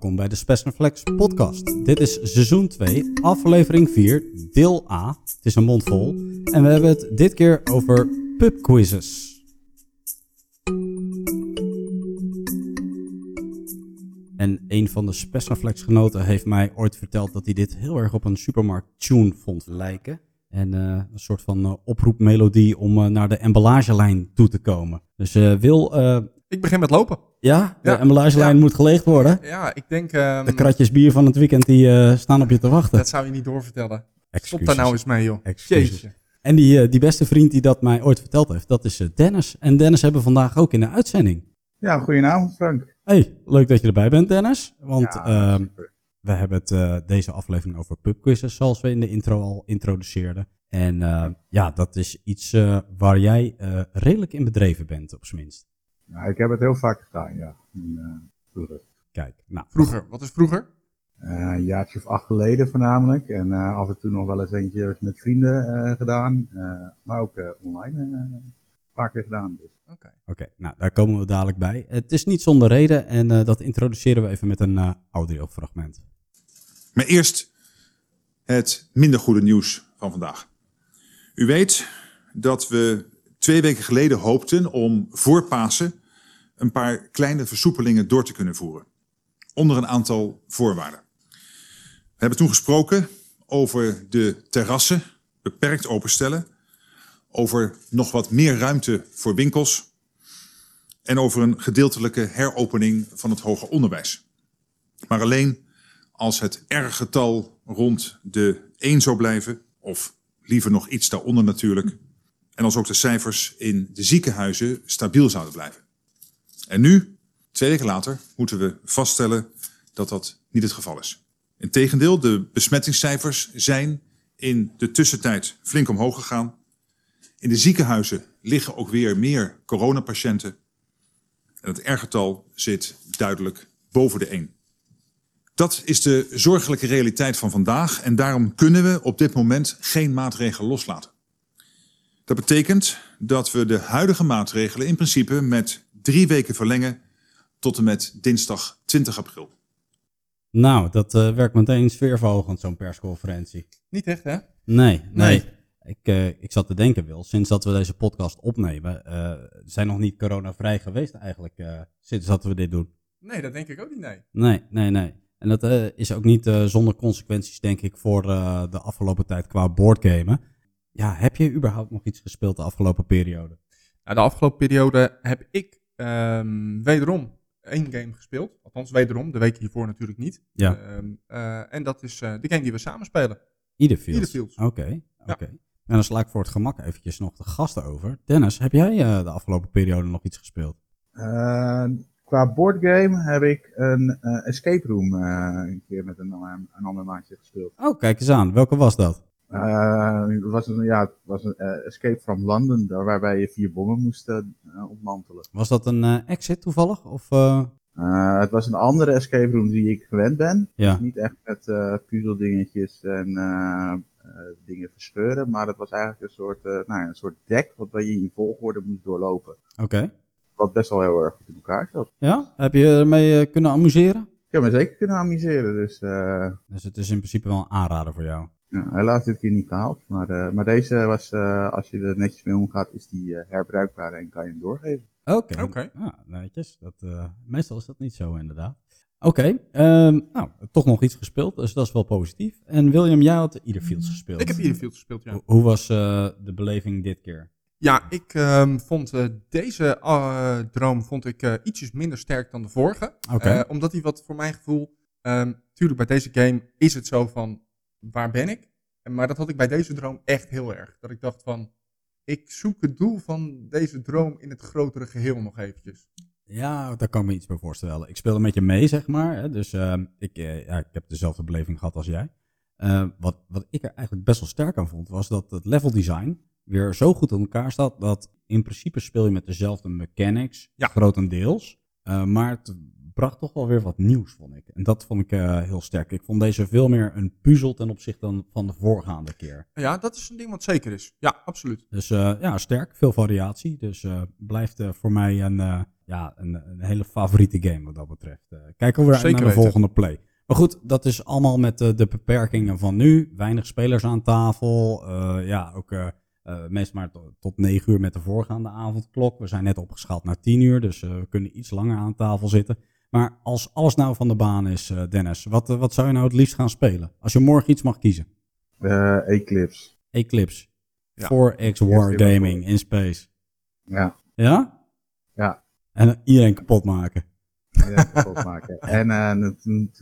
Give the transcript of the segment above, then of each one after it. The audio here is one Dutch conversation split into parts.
welkom bij de Spessenflex podcast. Dit is seizoen 2, aflevering 4, deel A. Het is een mond vol. En we hebben het dit keer over pubquizzes. En een van de Spessenflex genoten heeft mij ooit verteld dat hij dit heel erg op een supermarkt tune vond lijken. En eh, een soort van uh, oproepmelodie om uh, naar de emballagelijn toe te komen. Dus Wil, ik begin met lopen. Ja, de ja. emballagelijn ja. moet geleegd worden. Ja, ik denk... Um, de kratjes bier van het weekend die uh, staan op je te wachten. Dat zou je niet doorvertellen. Excuses. Stop daar nou eens mee, joh. Excuses. En die, uh, die beste vriend die dat mij ooit verteld heeft, dat is uh, Dennis. En Dennis hebben we vandaag ook in de uitzending. Ja, goedenavond Frank. Hey, leuk dat je erbij bent Dennis. Want ja, uh, we hebben het deze aflevering over pubquizzes, zoals we in de intro al introduceerden. En ja, dat is iets waar jij redelijk in bedreven bent, op zijn minst. Nou, ik heb het heel vaak gedaan, ja. In, uh, vroeger. Kijk, nou. Vroeger, wat is vroeger? Uh, een jaartje of acht geleden voornamelijk. En uh, af en toe nog wel eens eentje met vrienden gedaan. maar ook online een paar keer gedaan. Dus. Oké, okay. nou daar komen we dadelijk bij. Het is niet zonder reden en dat introduceren we even met een audiofragment. Maar eerst het minder goede nieuws van vandaag. U weet dat we twee weken geleden hoopten om voor Pasen een paar kleine versoepelingen door te kunnen voeren. Onder een aantal voorwaarden. We hebben toen gesproken over de terrassen beperkt openstellen. Over nog wat meer ruimte voor winkels. En over een gedeeltelijke heropening van het hoger onderwijs. Maar alleen als het R-getal rond de 1 zou blijven, of liever nog iets daaronder natuurlijk. En als ook de cijfers in de ziekenhuizen stabiel zouden blijven. En nu, twee weken later, moeten we vaststellen dat dat niet het geval is. Integendeel, de besmettingscijfers zijn in de tussentijd flink omhoog gegaan. In de ziekenhuizen liggen ook weer meer coronapatiënten. En het R-getal zit duidelijk boven de 1. Dat is de zorgelijke realiteit van vandaag en daarom kunnen we op dit moment geen maatregelen loslaten. Dat betekent dat we de huidige maatregelen in principe met drie weken verlengen tot en met dinsdag 20 april. Nou, dat uh, werkt meteen sfeerverhogend, zo'n persconferentie. Niet echt, hè? Nee, nee. Ik, uh, ik zat te denken, Wil, sinds dat we deze podcast opnemen, uh, zijn nog niet coronavrij geweest eigenlijk, sinds dat we dit doen. Nee, dat denk ik ook niet, nee. Nee, nee, nee. En dat is ook niet zonder consequenties, denk ik, voor de afgelopen tijd qua boardgamen. Ja, heb je überhaupt nog iets gespeeld de afgelopen periode? Nou, de afgelopen periode heb ik Um, wederom één game gespeeld. Althans, wederom. De week hiervoor natuurlijk niet. Ja. Um, uh, en dat is uh, de game die we samen spelen. Iederfields. Oké, oké. Okay. En dan sla ik voor het gemak eventjes nog de gasten over. Dennis, heb jij uh, de afgelopen periode nog iets gespeeld? qua boardgame heb ik een escape room een keer met een, een ander maatje gespeeld. Oh, kijk eens aan. Welke was dat? Uh, het was een, ja, het was een uh, Escape from London, daar, waarbij je vier bommen moest uh, ontmantelen. Was dat een exit toevallig? Of, het was een andere escape room die ik gewend ben. Ja. Dus niet echt met puzzeldingetjes en dingen verscheuren, maar het was eigenlijk een soort, nou, een soort deck wat je in volgorde moest doorlopen. Oké. Okay. Wat best wel heel erg goed in elkaar zat. Ja? Heb je ermee kunnen amuseren? Ik heb me zeker kunnen amuseren, dus... Dus het is in principe wel een aanrader voor jou? Ja, helaas dit keer niet gehaald. Maar, uh, maar deze was, uh, als je er netjes mee omgaat, is die uh, herbruikbaar en kan je hem doorgeven. Oké, okay. ah, netjes. Dat, meestal is dat niet zo inderdaad. Oké, okay, um, nou, toch nog iets gespeeld, dus dat is wel positief. En William, jij had ieder Fields gespeeld. Ik heb ieder Fields gespeeld, ja. hoe was de beleving dit keer? Ja, ik um, vond deze droom vond ik ietsjes minder sterk dan de vorige. Okay. omdat hij wat voor mijn gevoel... Um, tuurlijk, bij deze game is het zo van waar ben ik? Maar dat had ik bij deze droom echt heel erg. Dat ik dacht van, ik zoek het doel van deze droom in het grotere geheel nog eventjes. Ja, daar kan ik me iets bij voorstellen. Ik speelde met je mee, zeg maar. Dus uh, ik, uh, ja, ik heb dezelfde beleving gehad als jij. Uh, wat, wat ik er eigenlijk best wel sterk aan vond, was dat het level design weer zo goed in elkaar staat dat in principe speel je met dezelfde mechanics, ja. grotendeels. maar het bracht toch wel weer wat nieuws, vond ik. En dat vond ik uh, heel sterk. Ik vond deze veel meer een puzzel ten opzichte van de voorgaande keer. Ja, dat is een ding wat zeker is. Ja, absoluut. Dus uh, ja, sterk. Veel variatie. Dus uh, blijft voor mij een, ja, een, een hele favoriete game wat dat betreft. Kijken we Zeker naar de weten. volgende play. Maar goed, dat is allemaal met de, beperkingen van nu. Weinig spelers aan tafel. Ja, ook uh, meestal maar to, tot 9 uur met de voorgaande avondklok. We zijn net opgeschaald naar 10 uur, dus we kunnen iets langer aan tafel zitten. Maar als alles nou van de baan is, Dennis, wat, wat zou je nou het liefst gaan spelen? Als je morgen iets mag kiezen. Eclipse. Eclipse. Ja. 4X Wargaming in space. Ja. Ja? Ja. En iedereen kapot maken. Ja, kapot maken. en uh,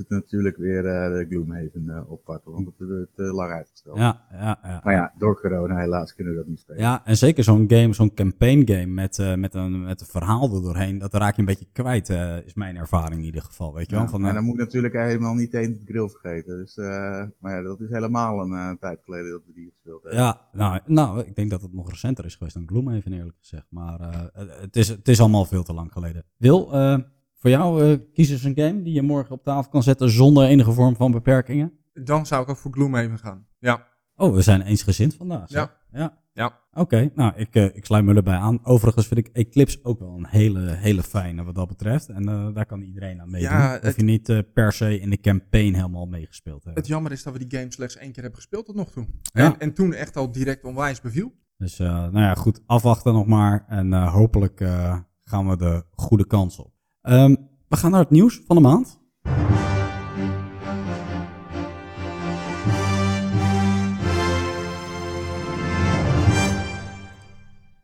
natuurlijk weer uh, de Gloomhaven uh, oppakken, want dat hebben we te lang uitgesteld. Ja, ja, ja. Maar ja, door corona helaas kunnen we dat niet spelen. Ja, en zeker zo'n game, zo'n campaign game met, met, een, met een verhaal er doorheen, dat raak je een beetje kwijt, is mijn ervaring in ieder geval. Weet je wel? Van, en dan moet ik natuurlijk helemaal niet eens de grill vergeten. Dus, maar ja, dat is helemaal een tijd geleden dat we die gespeeld hebben. Ja, nou, nou, ik denk dat het nog recenter is geweest dan Gloomhaven eerlijk gezegd. Maar het, is, het is allemaal veel te lang geleden. Wil, voor jou uh, kies eens een game die je morgen op tafel kan zetten zonder enige vorm van beperkingen? Dan zou ik ook voor Gloomhaven gaan. Ja. Oh, we zijn eensgezind vandaag. Ja. Ja. ja. Oké, okay, nou, ik, uh, ik sluit me erbij aan. Overigens vind ik Eclipse ook wel een hele, hele fijne wat dat betreft. En uh, daar kan iedereen aan meedoen. Ja, of je niet uh, per se in de campaign helemaal meegespeeld hebt. Het jammer is dat we die game slechts één keer hebben gespeeld tot nog toe. Ja. En, en toen echt al direct onwijs beviel. Dus nou ja, goed, afwachten nog maar. En hopelijk gaan we de goede kans op. Um, we gaan naar het nieuws van de maand.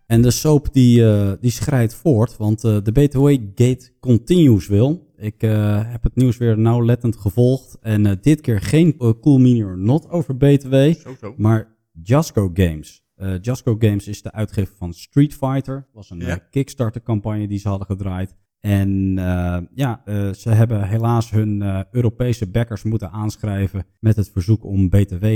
En de soap die, uh, die schrijdt voort, want uh, de BTW Gate continues wil. Ik uh, heb het nieuws weer nauwlettend gevolgd. En dit keer geen Cool Mini or Not over BTW, zo, zo. maar Jasco Games. Jasco Games is de uitgever van Street Fighter. was een Ja. Kickstarter campagne die ze hadden gedraaid. En uh, ja, uh, ze hebben helaas hun uh, Europese backers moeten aanschrijven met het verzoek om BTW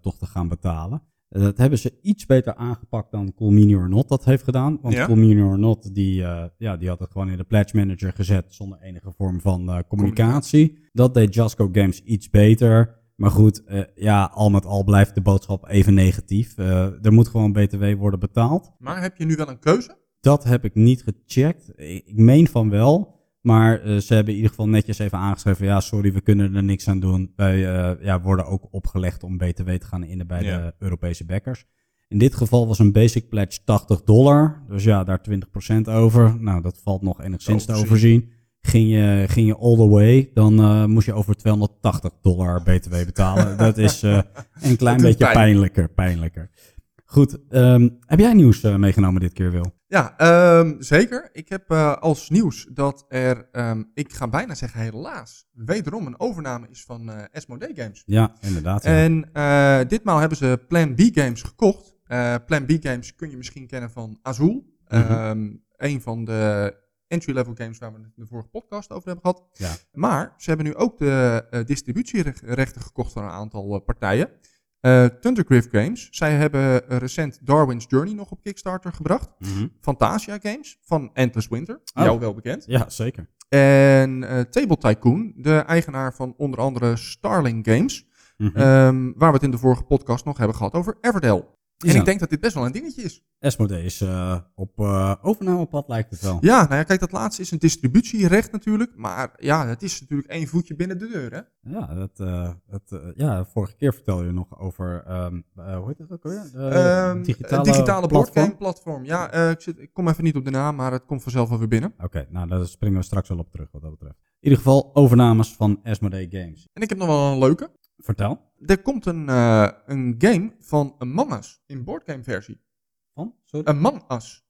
toch te gaan betalen. dat hebben ze iets beter aangepakt dan Cool Mini or Not dat heeft gedaan. Want Ja? Or Not, die, ja, die had het gewoon in de Pledge Manager gezet zonder enige vorm van communicatie. Dat deed Jasco Games iets beter. Maar goed, ja, al met al blijft de boodschap even negatief. er moet gewoon BTW worden betaald. Maar heb je nu wel een keuze? Dat heb ik niet gecheckt. Ik, ik meen van wel. Maar uh, ze hebben in ieder geval netjes even aangeschreven. Ja, sorry, we kunnen er niks aan doen. Wij uh, ja, worden ook opgelegd om BTW te gaan innen bij Ja. de Europese backers. In dit geval was een basic pledge 80 dollar. Dus ja, daar 20% over. Nou, dat valt nog enigszins te Overzien. overzien. Ging je, ging je all the way, dan uh, moest je over 280 dollar BTW betalen. dat is een klein beetje pijn. pijnlijker, pijnlijker. Goed, um, heb jij nieuws meegenomen dit keer, Wil? Ja, ehm, zeker. Ik heb uh, als nieuws dat er, um, ik ga bijna zeggen helaas, wederom een overname is van uh, Asmodee Games. Ja, inderdaad. Ja. En uh, ditmaal hebben ze Plan B Games gekocht. Plan B Games kun je misschien kennen van Azul. Mhm. Um, een van de entry-level games waar we het in de vorige podcast over hebben gehad. Ja. Maar ze hebben nu ook de distributierechten gekocht van een aantal partijen. Uh, Thundergriff Games, zij hebben recent Darwin's Journey nog op Kickstarter gebracht. Mhm. Fantasia Games van Endless Winter, Oh. jou wel bekend. ja, zeker. En uh, Table Tycoon, de eigenaar van onder andere Starling Games, Mhm. um, waar we het in de vorige podcast nog hebben gehad over Everdell. En ik denk dat dit best wel een dingetje is. Asmodee is uh, op uh, overnamepad, lijkt het wel. Ja, nou ja, kijk, dat laatste is een distributierecht natuurlijk. Maar ja, het is natuurlijk één voetje binnen de deur, hè? Ja, dat, uh, dat, ja, vorige keer vertelde je nog over, um, hoe heet dat ook alweer? De Um, digitale, digitale platform? platform. Ja, ik, zit, ik kom even niet op de naam, maar het komt vanzelf wel weer binnen. Oké, okay, nou daar springen we straks wel op terug wat dat betreft. In ieder geval overnames van Asmodee Games. En ik heb nog wel een leuke. Vertel. Er komt een, uh, een game van Among Us in boardgame versie. Van? Sorry? Among Us.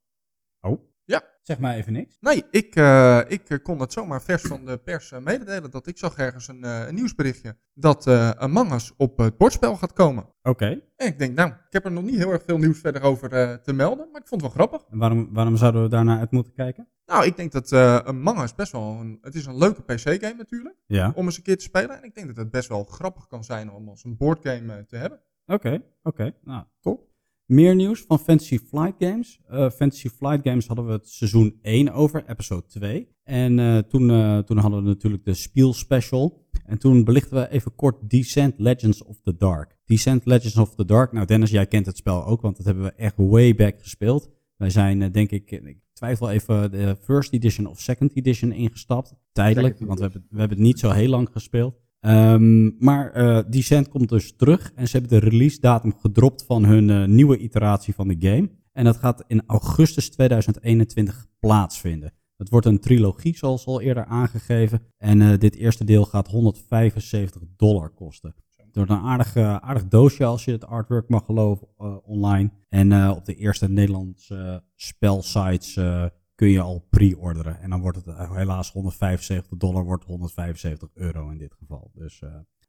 Oh? Ja. Zeg maar even niks. Nee, ik, uh, ik uh, kon het zomaar vers van de pers uh, mededelen. Dat ik zag ergens een, een nieuwsberichtje dat Among Us op het bordspel gaat komen. Oké. Okay. En ik denk, nou, ik heb er nog niet heel erg veel nieuws verder over te melden. Maar ik vond het wel grappig. En waarom, waarom zouden we daarnaar uit moeten kijken? Nou, ik denk dat uh, Among Us best wel een, het is een leuke PC-game natuurlijk. Ja. Om eens een keer te spelen. En ik denk dat het best wel grappig kan zijn om als een boardgame uh, te hebben. Oké, okay, oké. Okay. Nou, top. Meer nieuws van Fantasy Flight Games. Uh, Fantasy Flight Games hadden we het seizoen 1 over, episode 2. En uh, toen, uh, toen hadden we natuurlijk de Spiel Special. En toen belichten we even kort Descent Legends of the Dark. Descent Legends of the Dark. Nou, Dennis, jij kent het spel ook, want dat hebben we echt way back gespeeld. Wij zijn, denk ik, twijfel even de first edition of second edition ingestapt. Tijdelijk, want we hebben, we hebben het niet zo heel lang gespeeld. Ehm, maar eh Descent komt dus terug en ze hebben de release datum gedropt van hun eh, nieuwe iteratie van de game. En dat gaat in augustus 2021 plaatsvinden. Het wordt een trilogie, zoals al eerder aangegeven. En eh, dit eerste deel gaat 175 dollar kosten. Wordt een aardig, aardig doosje als je het artwork mag geloven eh, online. En eh, op de eerste Nederlandse spelsites eh, kun je al pre-orderen. En dan wordt het helaas 175 dollar, wordt 175 euro in dit geval. Dus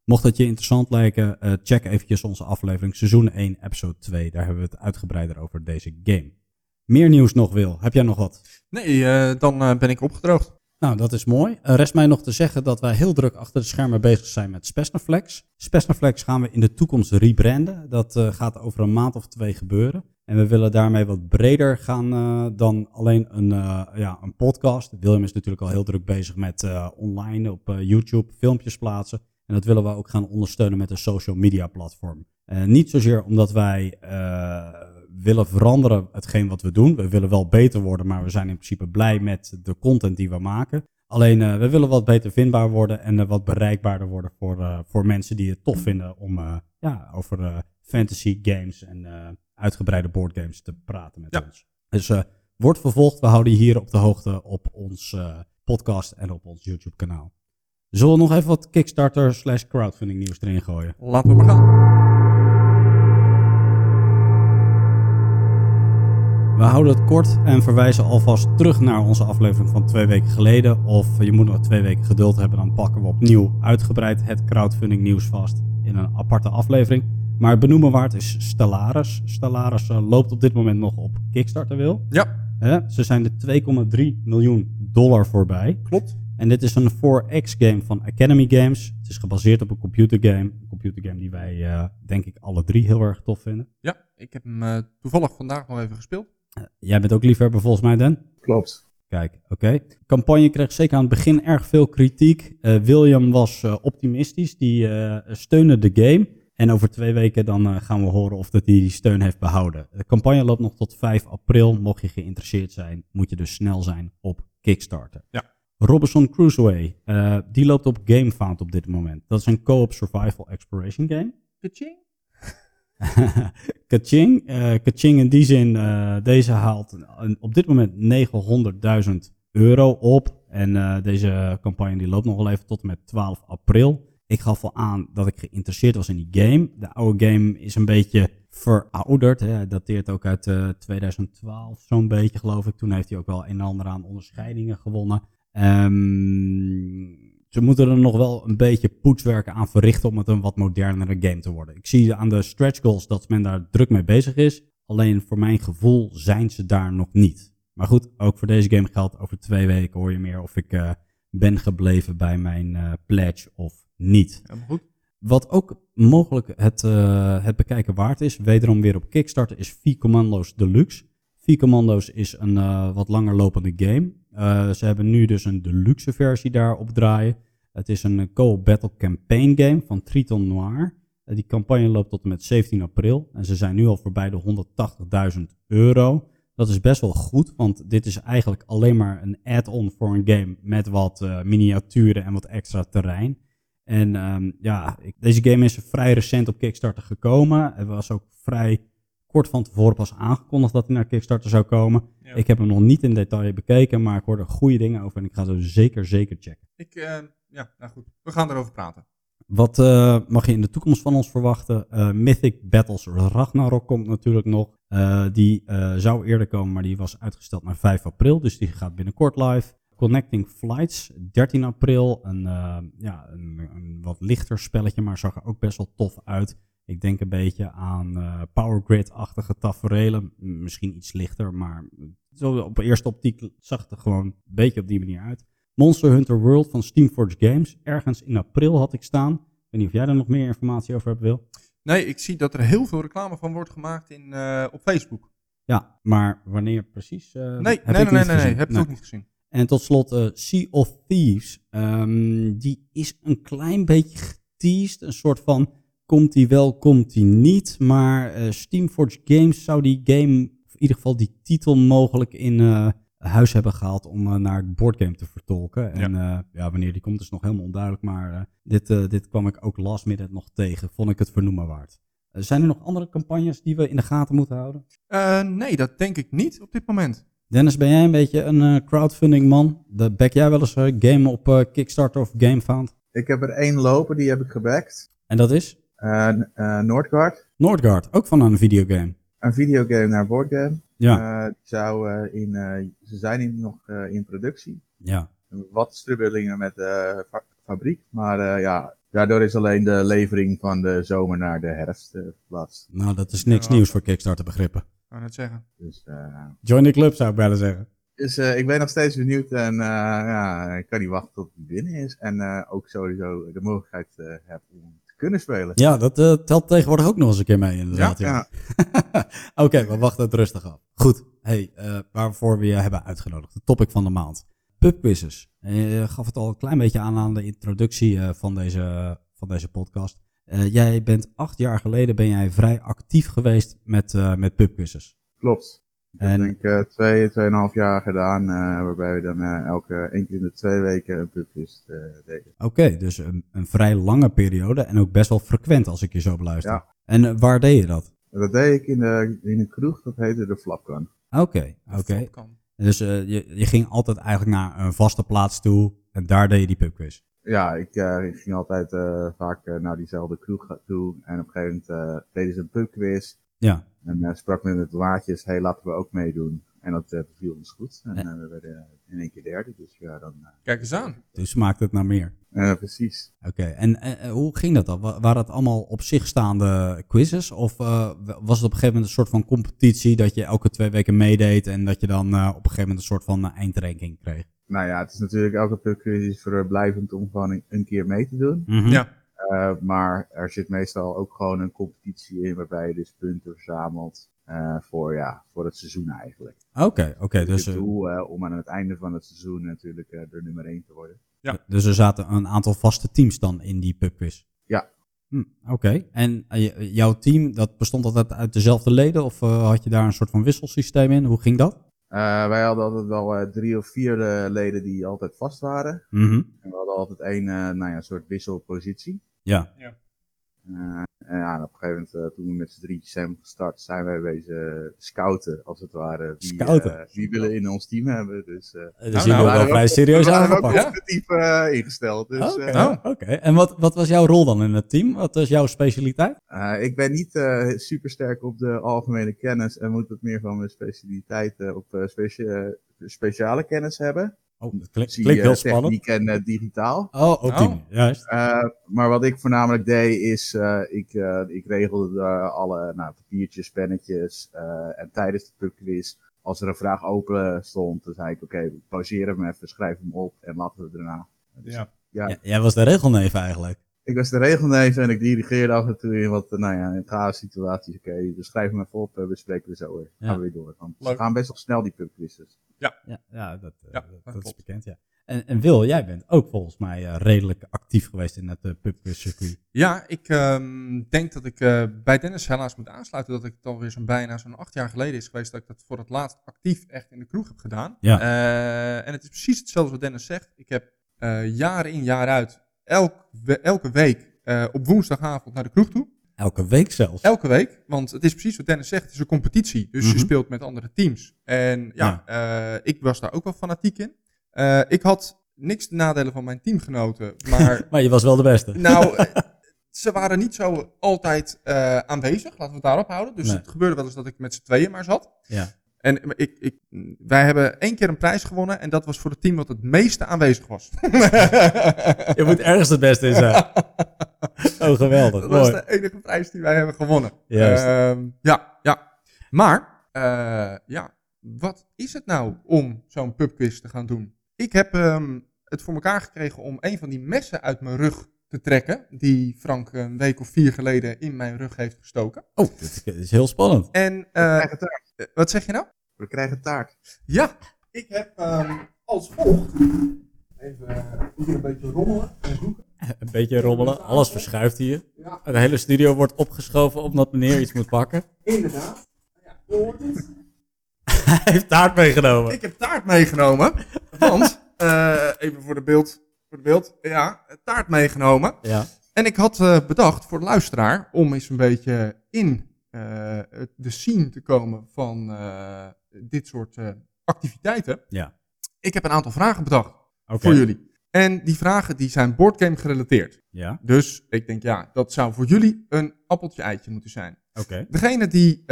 mocht het je interessant lijken, check eventjes onze aflevering seizoen 1, episode 2. Daar hebben we het uitgebreider over deze game. Meer nieuws nog, Wil. Heb jij nog wat? Nee, dan ben ik opgedroogd. Nou, dat is mooi. Rest mij nog te zeggen dat wij heel druk achter de schermen bezig zijn met Spesnaflex. Spesnaflex gaan we in de toekomst rebranden. Dat eh, gaat over een maand of twee gebeuren. En we willen daarmee wat breder gaan eh, dan alleen een, eh, ja, een podcast. William is natuurlijk al heel druk bezig met online op YouTube filmpjes plaatsen. En dat willen we ook gaan ondersteunen met een social media platform. Niet zozeer omdat wij willen veranderen hetgeen wat we doen. We willen wel beter worden, maar we zijn in principe blij met de content die we maken. Alleen eh, we willen wat beter vindbaar worden en eh, wat bereikbaarder worden voor, eh, voor mensen die het tof vinden om ja, over fantasy games en uitgebreide boardgames te praten met Ja. ons. Dus wordt vervolgd. We houden je hier op de hoogte op ons podcast en op ons YouTube kanaal. Zullen we nog even wat Kickstarter slash crowdfunding nieuws erin gooien? Laten we maar gaan. We houden het kort en verwijzen alvast terug naar onze aflevering van twee weken geleden. Of je moet nog twee weken geduld hebben, dan pakken we opnieuw uitgebreid het crowdfunding nieuws vast in een aparte aflevering. Maar het benoemen waard is Stellaris. Stellaris eh, loopt op dit moment nog op Kickstarter wil. Ja? Ze zijn de 2,3 miljoen dollar voorbij. klopt. En dit is een 4X game van Academy Games. Het is gebaseerd op een computergame. Een computergame die wij eh, denk ik alle drie heel erg tof vinden. Ja, ik heb hem eh, toevallig vandaag nog even gespeeld. Jij bent ook liefhebber volgens mij, Dan? Klopt. Kijk, oké. De campagne kreeg zeker aan het begin erg veel kritiek. Eh, William was eh, optimistisch, die eh, steunde de game. En over twee weken dan eh, gaan we horen of dat hij die steun heeft behouden. De campagne loopt nog tot 5 april. Mocht je geïnteresseerd zijn, moet je dus snel zijn op Kickstarter. Ja. Robinson Crusoe, eh, die loopt op GameFound op dit moment. Dat is een co-op survival exploration game. Kaching. Kaching. eh Kaching in die zin, eh, deze haalt op dit moment 900.000 euro op. En eh, deze campagne die loopt nog wel even tot en met 12 april. Ik gaf al aan dat ik geïnteresseerd was in die game. De oude game is een beetje verouderd. Hè. Hij dateert ook uit eh, 2012, zo'n beetje geloof ik. Toen heeft hij ook wel een en ander aan onderscheidingen gewonnen. Ehm, ze moeten er nog wel een beetje poetswerk aan verrichten om het een wat modernere game te worden. Ik zie aan de stretch goals dat men daar druk mee bezig is. Alleen voor mijn gevoel zijn ze daar nog niet. Maar goed, ook voor deze game geldt over twee weken hoor je meer of ik eh, ben gebleven bij mijn eh, pledge of niet. Goed. Wat ook mogelijk het, eh, het bekijken waard is, wederom weer op Kickstarter, is V-Commando's Deluxe. V-Commando's is een wat langer lopende game. Eh, ze hebben nu dus een deluxe versie daarop draaien. Het is een eh, co-op battle campaign game van Triton Noir. Eh, die campagne loopt tot en met 17 april. En ze zijn nu al voorbij de 180.000 euro. Dat is best wel goed, want dit is eigenlijk alleen maar een add-on voor een game met wat miniaturen en wat extra terrein. En ehm, ja, deze game is vrij recent op Kickstarter gekomen. Het was ook vrij kort van tevoren pas aangekondigd dat hij naar Kickstarter zou komen. Ja. Ik heb hem nog niet in detail bekeken, maar ik hoorde goede dingen over en ik ga ze zeker, zeker checken. Ik, eh, ja, nou goed. We gaan erover praten. Wat eh, mag je in de toekomst van ons verwachten? Eh, Mythic Battles Ragnarok komt natuurlijk nog. Die zou eerder komen, maar die was uitgesteld naar 5 april. Dus die gaat binnenkort live. Connecting Flights, 13 april. Een, ja, een, een wat lichter spelletje, maar zag er ook best wel tof uit. Ik denk een beetje aan eh, Power Grid-achtige taferelen. M- Misschien iets lichter, maar zo op eerste optiek zag het er gewoon een beetje op die manier uit. Monster Hunter World van Steamforge Games. Ergens in april had ik staan. Ik weet niet of jij daar nog meer informatie over hebt, Wil. Nee, ik zie dat er heel veel reclame van wordt gemaakt in, eh, op Facebook. Ja, maar wanneer precies? eh, Nee, heb nee, ik nee, nee, niet nee, heb Nee. ook niet gezien. En tot slot eh, Sea of Thieves. Ehm, die is een klein beetje geteased. Een soort van, komt die wel, komt die niet. Maar eh Steamforge Games zou die game, of in ieder geval die titel mogelijk in, eh, huis hebben gehaald om eh, naar het boardgame te vertolken. En ja. ja, wanneer die komt is nog helemaal onduidelijk. Maar dit, dit kwam ik ook last minute nog tegen. Vond ik het vernoemen waard. zijn er nog andere campagnes die we in de gaten moeten houden? nee, dat denk ik niet op dit moment. Dennis, ben jij een beetje een crowdfunding man? De back jij wel eens game op Kickstarter of GameFound? Ik heb er één lopen, die heb ik gebackt. En dat is? Uh, uh, Noordgard. Noordgard, ook van een videogame. Een videogame naar boardgame. Ja. Uh, zou, in, ze zijn in, nog in productie. Ja. Wat strubbelingen met de fa fabriek. Maar ja, daardoor is alleen de levering van de zomer naar de herfst verplaatst. Nou, dat is niks nieuws voor Kickstarter begrippen. Ik het zeggen. Dus, Join the club zou ik bijna zeggen. Dus uh, ik ben nog steeds benieuwd en uh, ja, ik kan niet wachten tot het binnen is. En uh, ook sowieso de mogelijkheid heb om kunnen spelen. Ja, dat telt tegenwoordig ook nog eens een keer mee inderdaad. Ja. ja. Oké, okay, we wachten het rustig af. Goed, hey, waarvoor we je hebben uitgenodigd. De topic van de maand. Pubquizzes. Je gaf het al een klein beetje aan aan de introductie van, deze, van deze podcast. jij bent acht jaar geleden ben jij vrij actief geweest met, met pubquizzes. Klopt. En ik denk uh, twee, tweeënhalf jaar gedaan, uh, waarbij we dan uh, elke één keer in de twee weken een pubquiz deden. Oké, okay, dus een, een, vrij lange periode en ook best wel frequent als ik je zo beluister. Ja. En waar deed je dat? Dat deed ik in, de, in een kroeg, dat heette de Flapkan. Oké, okay, oké. Okay. Dus je, je ging altijd eigenlijk naar een vaste plaats toe en daar deed je die pubquiz? Ja, ik, ik ging altijd vaak naar diezelfde kroeg toe en op een gegeven moment deden ze een pubquiz. Ja. En uh, sprak met het waardjes, hey, laten we ook meedoen. En dat uh, viel ons goed. En uh, we werden in één keer derde, dus ja, dan... Kijk eens aan. Dus smaakt het naar meer. precies. Oké, okay. en hoe ging dat dan? Waren het allemaal op zich staande quizzes? Of was het op een gegeven moment een soort van competitie dat je elke twee weken meedeed en dat je dan op een gegeven moment een soort van eindranking kreeg? Nou ja, het is natuurlijk elke pubquiz verblijvend om gewoon een, een keer mee te doen. Mm -hmm. Ja. Uh, maar er zit meestal ook gewoon een competitie in waarbij je dus punten verzamelt uh, voor, ja, voor het seizoen eigenlijk. Oké, oké. Okay, dus het doel uh, om aan het einde van het seizoen natuurlijk de nummer 1 te worden. Ja. Dus er zaten een aantal vaste teams dan in die pubquiz? Ja. Hm, oké. Okay. En jouw team, dat bestond altijd uit dezelfde leden of had je daar een soort van wisselsysteem in? Hoe ging dat? Uh, wij hadden altijd wel uh, drie of vier uh, leden die altijd vast waren. Mm -hmm. En we hadden altijd één nou ja, soort wisselpositie. Ja. ja. en ja, en op een gegeven moment, toen we met z'n drietjes zijn gestart, zijn wij wezen scouten, als het ware. Wie, scouten? wie willen in ons team hebben. Dus, dus nou, jullie nou, wel vrij serieus we aangepakt. We competitief ingesteld. Dus, Oké, okay. oh, okay. en wat, wat was jouw rol dan in het team? Wat was jouw specialiteit? ik ben niet super sterk op de algemene kennis en moet wat meer van mijn specialiteiten op specia speciale kennis hebben. Oh, dat klinkt, klinkt heel spannend. Techniek en uh, digitaal. Oh, die oh. juist. Uh, maar wat ik voornamelijk deed is, uh, ik, ik regelde alle nou, papiertjes, pennetjes en tijdens de pubquiz, als er een vraag open stond, dan zei ik, oké, okay, pauzeer hem even, schrijf hem op en laten we daarna. Dus, ja. Ja. ja. Jij was de regelneef eigenlijk. Ik was de regelneef en ik dirigeerde af en toe in wat, nou ja, in chaos situaties. Oké, okay, dus schrijf hem even op, we spreken we zo weer. Ja. Gaan we weer door. Want we gaan best wel snel die pubquizzes. Ja, ja, ja, dat, ja, dat, dat, dat is bekend, ja. En, en Wil, jij bent ook volgens mij uh, redelijk actief geweest in het uh, pubquiz-circuit. Ja, ik um, denk dat ik uh, bij Dennis helaas moet aansluiten dat ik het alweer zo'n bijna zo'n acht jaar geleden is geweest dat ik dat voor het laatst actief echt in de kroeg heb gedaan. Ja. en het is precies hetzelfde wat Dennis zegt. Ik heb jaar in jaar uit elk, elke week op woensdagavond naar de kroeg toe. Elke week zelfs? Elke week, want het is precies wat Dennis zegt, het is een competitie. Dus mm -hmm. je speelt met andere teams. En ja, ja. Uh, ik was daar ook wel fanatiek in. Uh, ik had niks te nadelen van mijn teamgenoten, maar... maar je was wel de beste. Nou, ze waren niet zo altijd aanwezig, laten we het daarop houden. Dus nee. het gebeurde wel eens dat ik met z'n tweeën maar zat. Ja. En ik, ik, wij hebben één keer een prijs gewonnen en dat was voor het team wat het meeste aanwezig was. je moet ergens het beste in zijn. Oh, geweldig. Dat was de enige prijs die wij hebben gewonnen. Juist. Uh, ja, ja. Maar, uh, ja, wat is het nou om zo'n pubquiz te gaan doen? Ik heb um, het voor elkaar gekregen om een van die messen uit mijn rug te trekken. Die Frank een week of vier geleden in mijn rug heeft gestoken. Oh, dit is heel spannend. En, uh, wat zeg je nou? We krijgen taart. Ja, ik heb um, als volgt. Even hier een beetje rommelen en zoeken. Een beetje rommelen, alles verschuift hier. Ja. De hele studio wordt opgeschoven omdat meneer iets moet pakken. Inderdaad. Ja, hoort het. Hij heeft taart meegenomen. Ik heb taart meegenomen. Want, eh, even voor de, beeld, voor de beeld. Ja, taart meegenomen. Ja. En ik had eh, bedacht voor de luisteraar om eens een beetje in eh, het- de scene te komen van eh, dit soort eh, activiteiten. Ja. Ik heb een aantal vragen bedacht voor jullie. En die vragen die zijn boardgame gerelateerd. Ja, Dus ik denk ja, dat zou voor jullie een appeltje eitje moeten zijn. oké. Degene die eh,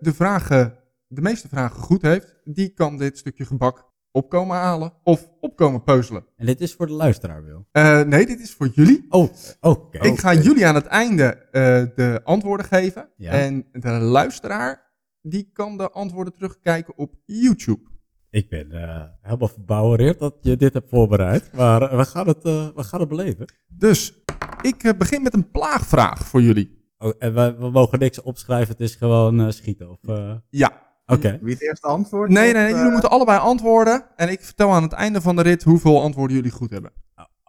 de, vragen, de meeste vragen goed heeft, die kan dit stukje gebak opkomen halen of opkomen peuzelen. En dit is voor de luisteraar, Wil. Eh, nee, dit is voor jullie. Oh, oké. Ik ga jullie aan het einde eh, de antwoorden geven. Ja. En de luisteraar, die kan de antwoorden terugkijken op YouTube. Ik ben eh, helemaal verbouwereerd dat je dit hebt voorbereid. Maar we, gaan het, we gaan het beleven. Dus ik begin met een plaagvraag voor jullie. Oh, en we, we mogen niks opschrijven, het is gewoon schieten. Of, Ja. Oké. Wie het eerste antwoord? Nee, nee, nee, eh, jullie moeten allebei antwoorden. En ik vertel aan het einde van de rit hoeveel antwoorden jullie goed hebben.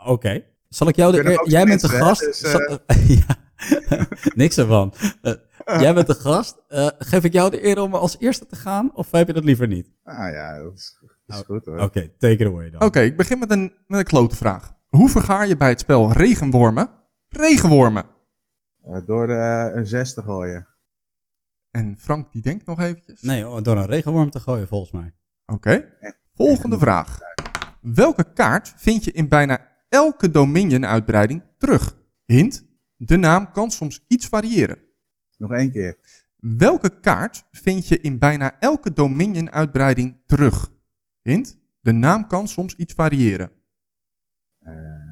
Oké. Zal ik jou de ook Jij bent de gast. dus, eh. Zal- ja. Niks ervan. Eh, jij bent de gast. Eh, geef ik jou de eer om als eerste te gaan? Of heb je dat liever niet? Ah ja, dat is, dat is Oh, goed hoor. Oké, take it away dan. Oké, ik begin met een, met een klote vraag. Hoe vergaar je bij het spel regenwormen? Regenwormen. Eh, door eh, een zes te gooien. En Frank die denkt nog eventjes. Nee, oh, door een regenworm te gooien volgens mij. Oké. Volgende vraag. Welke kaart vind je in bijna elke Dominion-uitbreiding terug? Hint, de naam kan soms iets variëren. Nog één keer. Welke kaart vind je in bijna elke Dominion-uitbreiding terug? Hint, de naam kan soms iets variëren. Eh,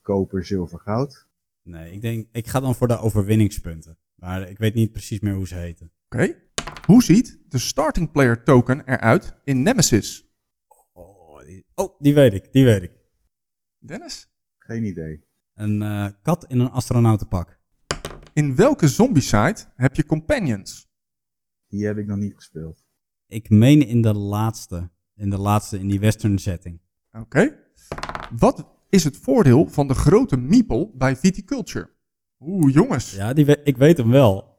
koper, zilver, goud. Nee, ik denk, ik ga dan voor de overwinningspunten. Maar ik weet niet precies meer hoe ze heten. Oké. Hoe ziet de starting player token eruit in Nemesis? Oh die, oh, die weet ik, die weet ik. Dennis? Geen idee. Een eh, kat in een astronautenpak. In welke zombie-site heb je companions? Die heb ik nog niet gespeeld. Ik meen in de laatste. In de laatste, in die western setting. Oké. Wat is het voordeel van de grote meeple bij viticulture? Oeh, jongens. Ja, die we- ik weet hem wel.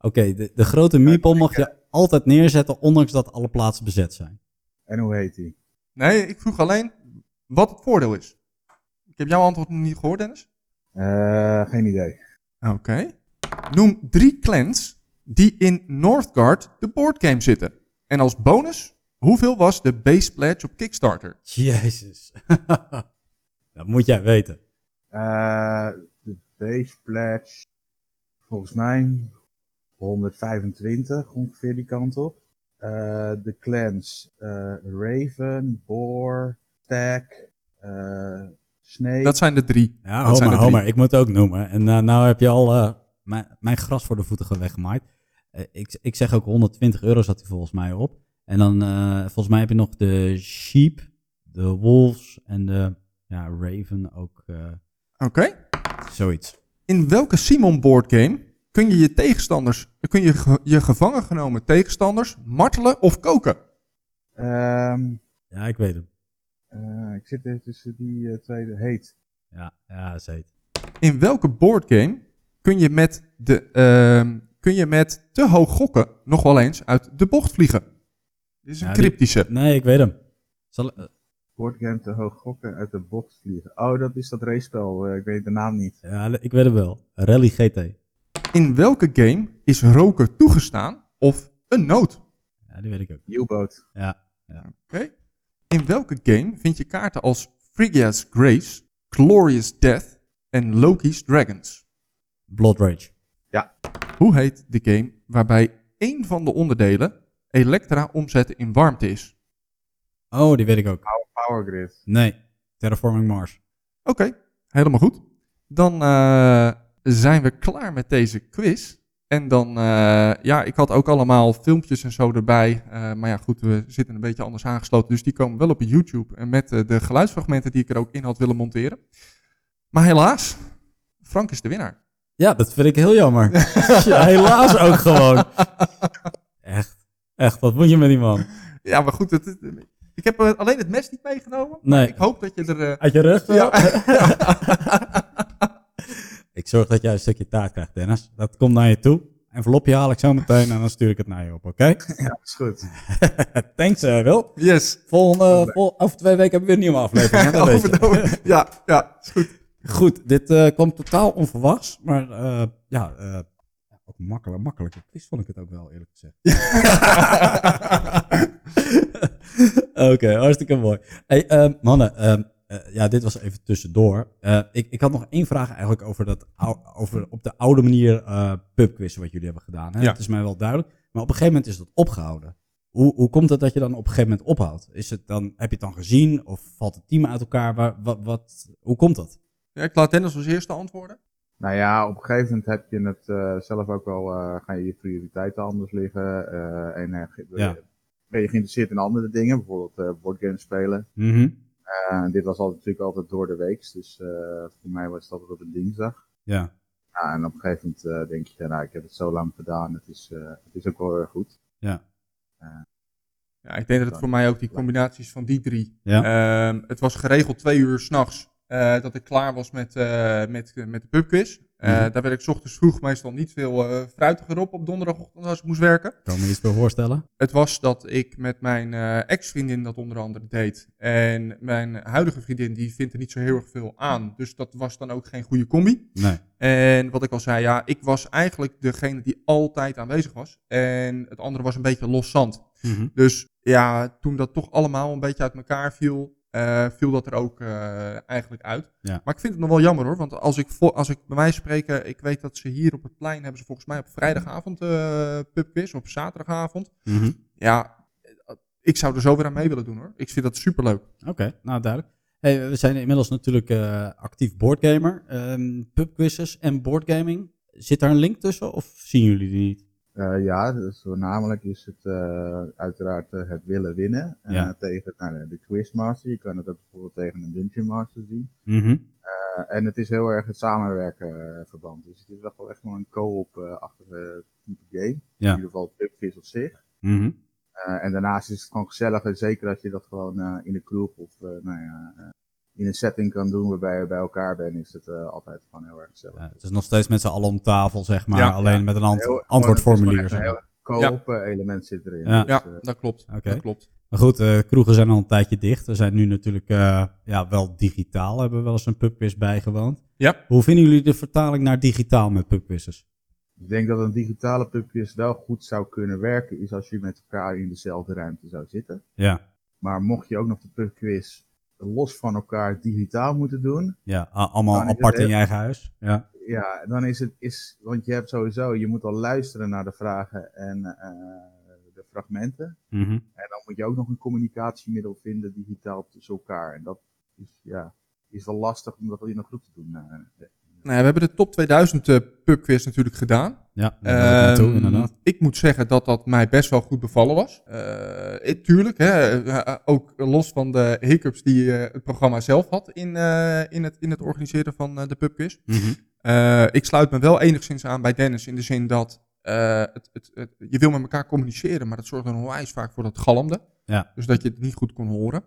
Oké, de, de grote meeple mag je altijd neerzetten, ondanks dat alle plaatsen bezet zijn. En hoe heet die? Nee, ik vroeg alleen wat het voordeel is. Ik heb jouw antwoord nog niet gehoord, Dennis. Eh, geen idee. Oké. Noem drie clans die in Northgard de boardgame zitten. En als bonus, hoeveel was de base pledge op Kickstarter? Jezus. dat moet jij weten. Eh, base pledge, volgens mij 125, ongeveer die kant op. Eh, de clans, eh, Raven, Boar, Stag, eh Snake. Dat zijn de drie. Ja, Dat zijn Homer, de drie. Homer, ik moet ook noemen. En nou heb je al eh, mijn, mijn gras voor de voeten weggemaaid. Eh, ik, ik zeg ook 120 euro zat hij volgens mij op. En dan, eh, volgens mij heb je nog de sheep, de wolves en de ja, raven ook eh, Oké. Zoiets. In welke Simon boardgame kun je je tegenstanders, kun je ge- je gevangen genomen tegenstanders martelen of koken? Ehm, Ja, ik weet hem. eh, ik zit even tussen die eh, twee. Heet. Ja, ja, dat is heet. In welke boardgame kun je met, de, ehm, kun je met te hoog gokken nog wel eens uit de bocht vliegen? Dit is een Ja, die- cryptische. Nee, ik weet hem. Zal, Boardgame te hoog gokken uit de box vliegen. Oh, dat is dat racepel. eh, ik weet de naam niet. ja, ik weet hem wel. Rally GT. In welke game is roken toegestaan of een nood? Ja, die weet ik ook. U-boot. Ja. Oké. In welke game vind je kaarten als Phrygia's Grace, Glorious Death en Loki's Dragons? Blood Rage. Hoe heet de game waarbij één van de onderdelen elektra omzetten in warmte is? Oh, die weet ik ook. Power Grid. Nee, Terraforming Mars. Oké, helemaal goed. Dan eh, zijn we klaar met deze quiz. En dan, eh, ja, ik had ook allemaal filmpjes en zo erbij. Eh, maar ja, goed, we zitten een beetje anders aangesloten. Dus die komen wel op YouTube. En met de geluidsfragmenten die ik er ook in had willen monteren. Maar helaas, Frank is de winnaar. Ja, dat vind ik heel jammer. Ja, helaas ook gewoon. Echt. Echt, wat moet je met die man? Ja, maar goed, het, het- ik heb eh, alleen het mes niet meegenomen. Nee. Ik hoop dat je er... eh, Uit je rug? wel? ja. Ik zorg dat jij een stukje taart krijgt, Dennis. Dat komt naar je toe. envelopje haal ik zo meteen en dan stuur ik het naar je op, oké? Ja, is goed. Thanks, eh, Wil. Yes. Volgende, vol- over twee weken hebben we weer een nieuwe aflevering. hè. Over- ja, ja, is goed. Goed, dit eh, kwam totaal onverwachts, maar eh, ja, eh, ook makkelijk, makkelijk. Quiz vond ik het ook wel, eerlijk gezegd. Oké, hartstikke mooi. Hey, ehm, mannen, ehm, eh, ja, dit was even tussendoor. Eh, ik, ik had nog één vraag eigenlijk over, dat, ou- over op de oude manier eh pubquizzen wat jullie hebben gedaan. Hè? Ja. Het is mij wel duidelijk. Maar op een gegeven moment is dat opgehouden. Hoe, hoe komt het dat je dan op een gegeven moment ophoudt? Is het dan, heb je het dan gezien of valt het team uit elkaar? Waar, wat, wat, hoe komt dat? Ja, ik laat Dennis als eerste antwoorden. Nou ja, op een gegeven moment heb je het eh, zelf ook wel, eh gaan je je prioriteiten anders liggen. eh, en Ja. ben je geïnteresseerd in andere dingen, bijvoorbeeld eh boardgames spelen. Mhm. Eh, dit was altijd, natuurlijk altijd door de week, dus eh, voor mij was het altijd op een dinsdag. Ja, Ja, en op een gegeven moment denk je, nou, ik heb het zo lang gedaan, het is, eh, het is ook wel heel erg goed. ja, Ja, ik denk dat het voor mij ook die combinaties van die drie. ja. Ehm, het was geregeld twee uur s'nachts eh dat ik klaar was met, eh, met, met de pubquiz. Eh, Mhm. Daar werd ik ochtends vroeg meestal niet veel fruitiger op op donderdagochtend als ik moest werken. kan me iets bij voorstellen. Het was dat ik met mijn ex-vriendin dat onder andere deed. En mijn huidige vriendin die vindt er niet zo heel erg veel aan. Dus dat was dan ook geen goede combi. Nee. En wat ik al zei, ja, ik was eigenlijk degene die altijd aanwezig was. En het andere was een beetje los zand. Mhm. Dus ja, toen dat toch allemaal een beetje uit elkaar viel, eh, viel dat er ook eh, eigenlijk uit. Ja. Maar ik vind het nog wel jammer hoor, want als ik, als ik bij mij spreken, ik weet dat ze hier op het plein hebben ze volgens mij op vrijdagavond eh pubquiz, op zaterdagavond. Mhm. Ja, ik zou er zo weer aan mee willen doen hoor. Ik vind dat superleuk. Oké, nou duidelijk. Hey, we zijn inmiddels natuurlijk actief boardgamer. Ehm pubquizzes en boardgaming. Zit daar een link tussen of zien jullie die niet? Eh, ja, dus voornamelijk is het eh, uiteraard eh, het willen winnen Ja. tegen nou, de quizmaster. Je kan het ook bijvoorbeeld tegen een dungeon master zien. Eh, en het is heel erg het samenwerken verband. Dus het is echt wel echt wel een co-op-achtige type game. In Ja. ieder geval pubquiz op zich. Eh, en daarnaast is het gewoon gezellig. En zeker als je dat gewoon in de kroeg of nou ja, in een setting kan doen waarbij je bij elkaar bent, is het eh, altijd gewoon heel erg gezellig. Ja, het is nog steeds met z'n allen om tafel, zeg maar. Ja, alleen met een ant- Heel- antwoordformulier. Een co-op eh, element zit erin. Ja. Dus, Ja, dat klopt. Oké. Dat klopt. Maar goed, eh, kroegen zijn al een tijdje dicht. We zijn nu natuurlijk eh, ja, wel digitaal. Hebben we wel eens een pubquiz bijgewoond. Ja. Hoe vinden jullie de vertaling naar digitaal met pubquizzes? Ik denk dat een digitale pubquiz wel goed zou kunnen werken, is als je met elkaar in dezelfde ruimte zou zitten. Ja, Maar mocht je ook nog de pubquiz los van elkaar digitaal moeten doen, ja allemaal het apart in je eigen huis. Ja, ja, dan is het, is, want je hebt sowieso, je moet al luisteren naar de vragen en eh, de fragmenten. Mhm. En dan moet je ook nog een communicatiemiddel vinden digitaal tussen elkaar. En dat is, ja, is wel lastig om dat in een groep te doen. eh. Nou, we hebben de top 2000 eh, pubquiz natuurlijk gedaan. ja Ehm, inderdaad. ik moet zeggen dat dat mij best wel goed bevallen was. Eh, ik- tuurlijk, hè, eh, ook los van de hiccups die het programma zelf had in, in, het, in het organiseren van de pubquiz. Eh, ik sluit me wel enigszins aan bij Dennis in de zin dat het, het, het- je wil met elkaar communiceren, maar dat zorgt er onwijs vaak voor dat galmde. Ja. Dus dat je het niet goed kon horen.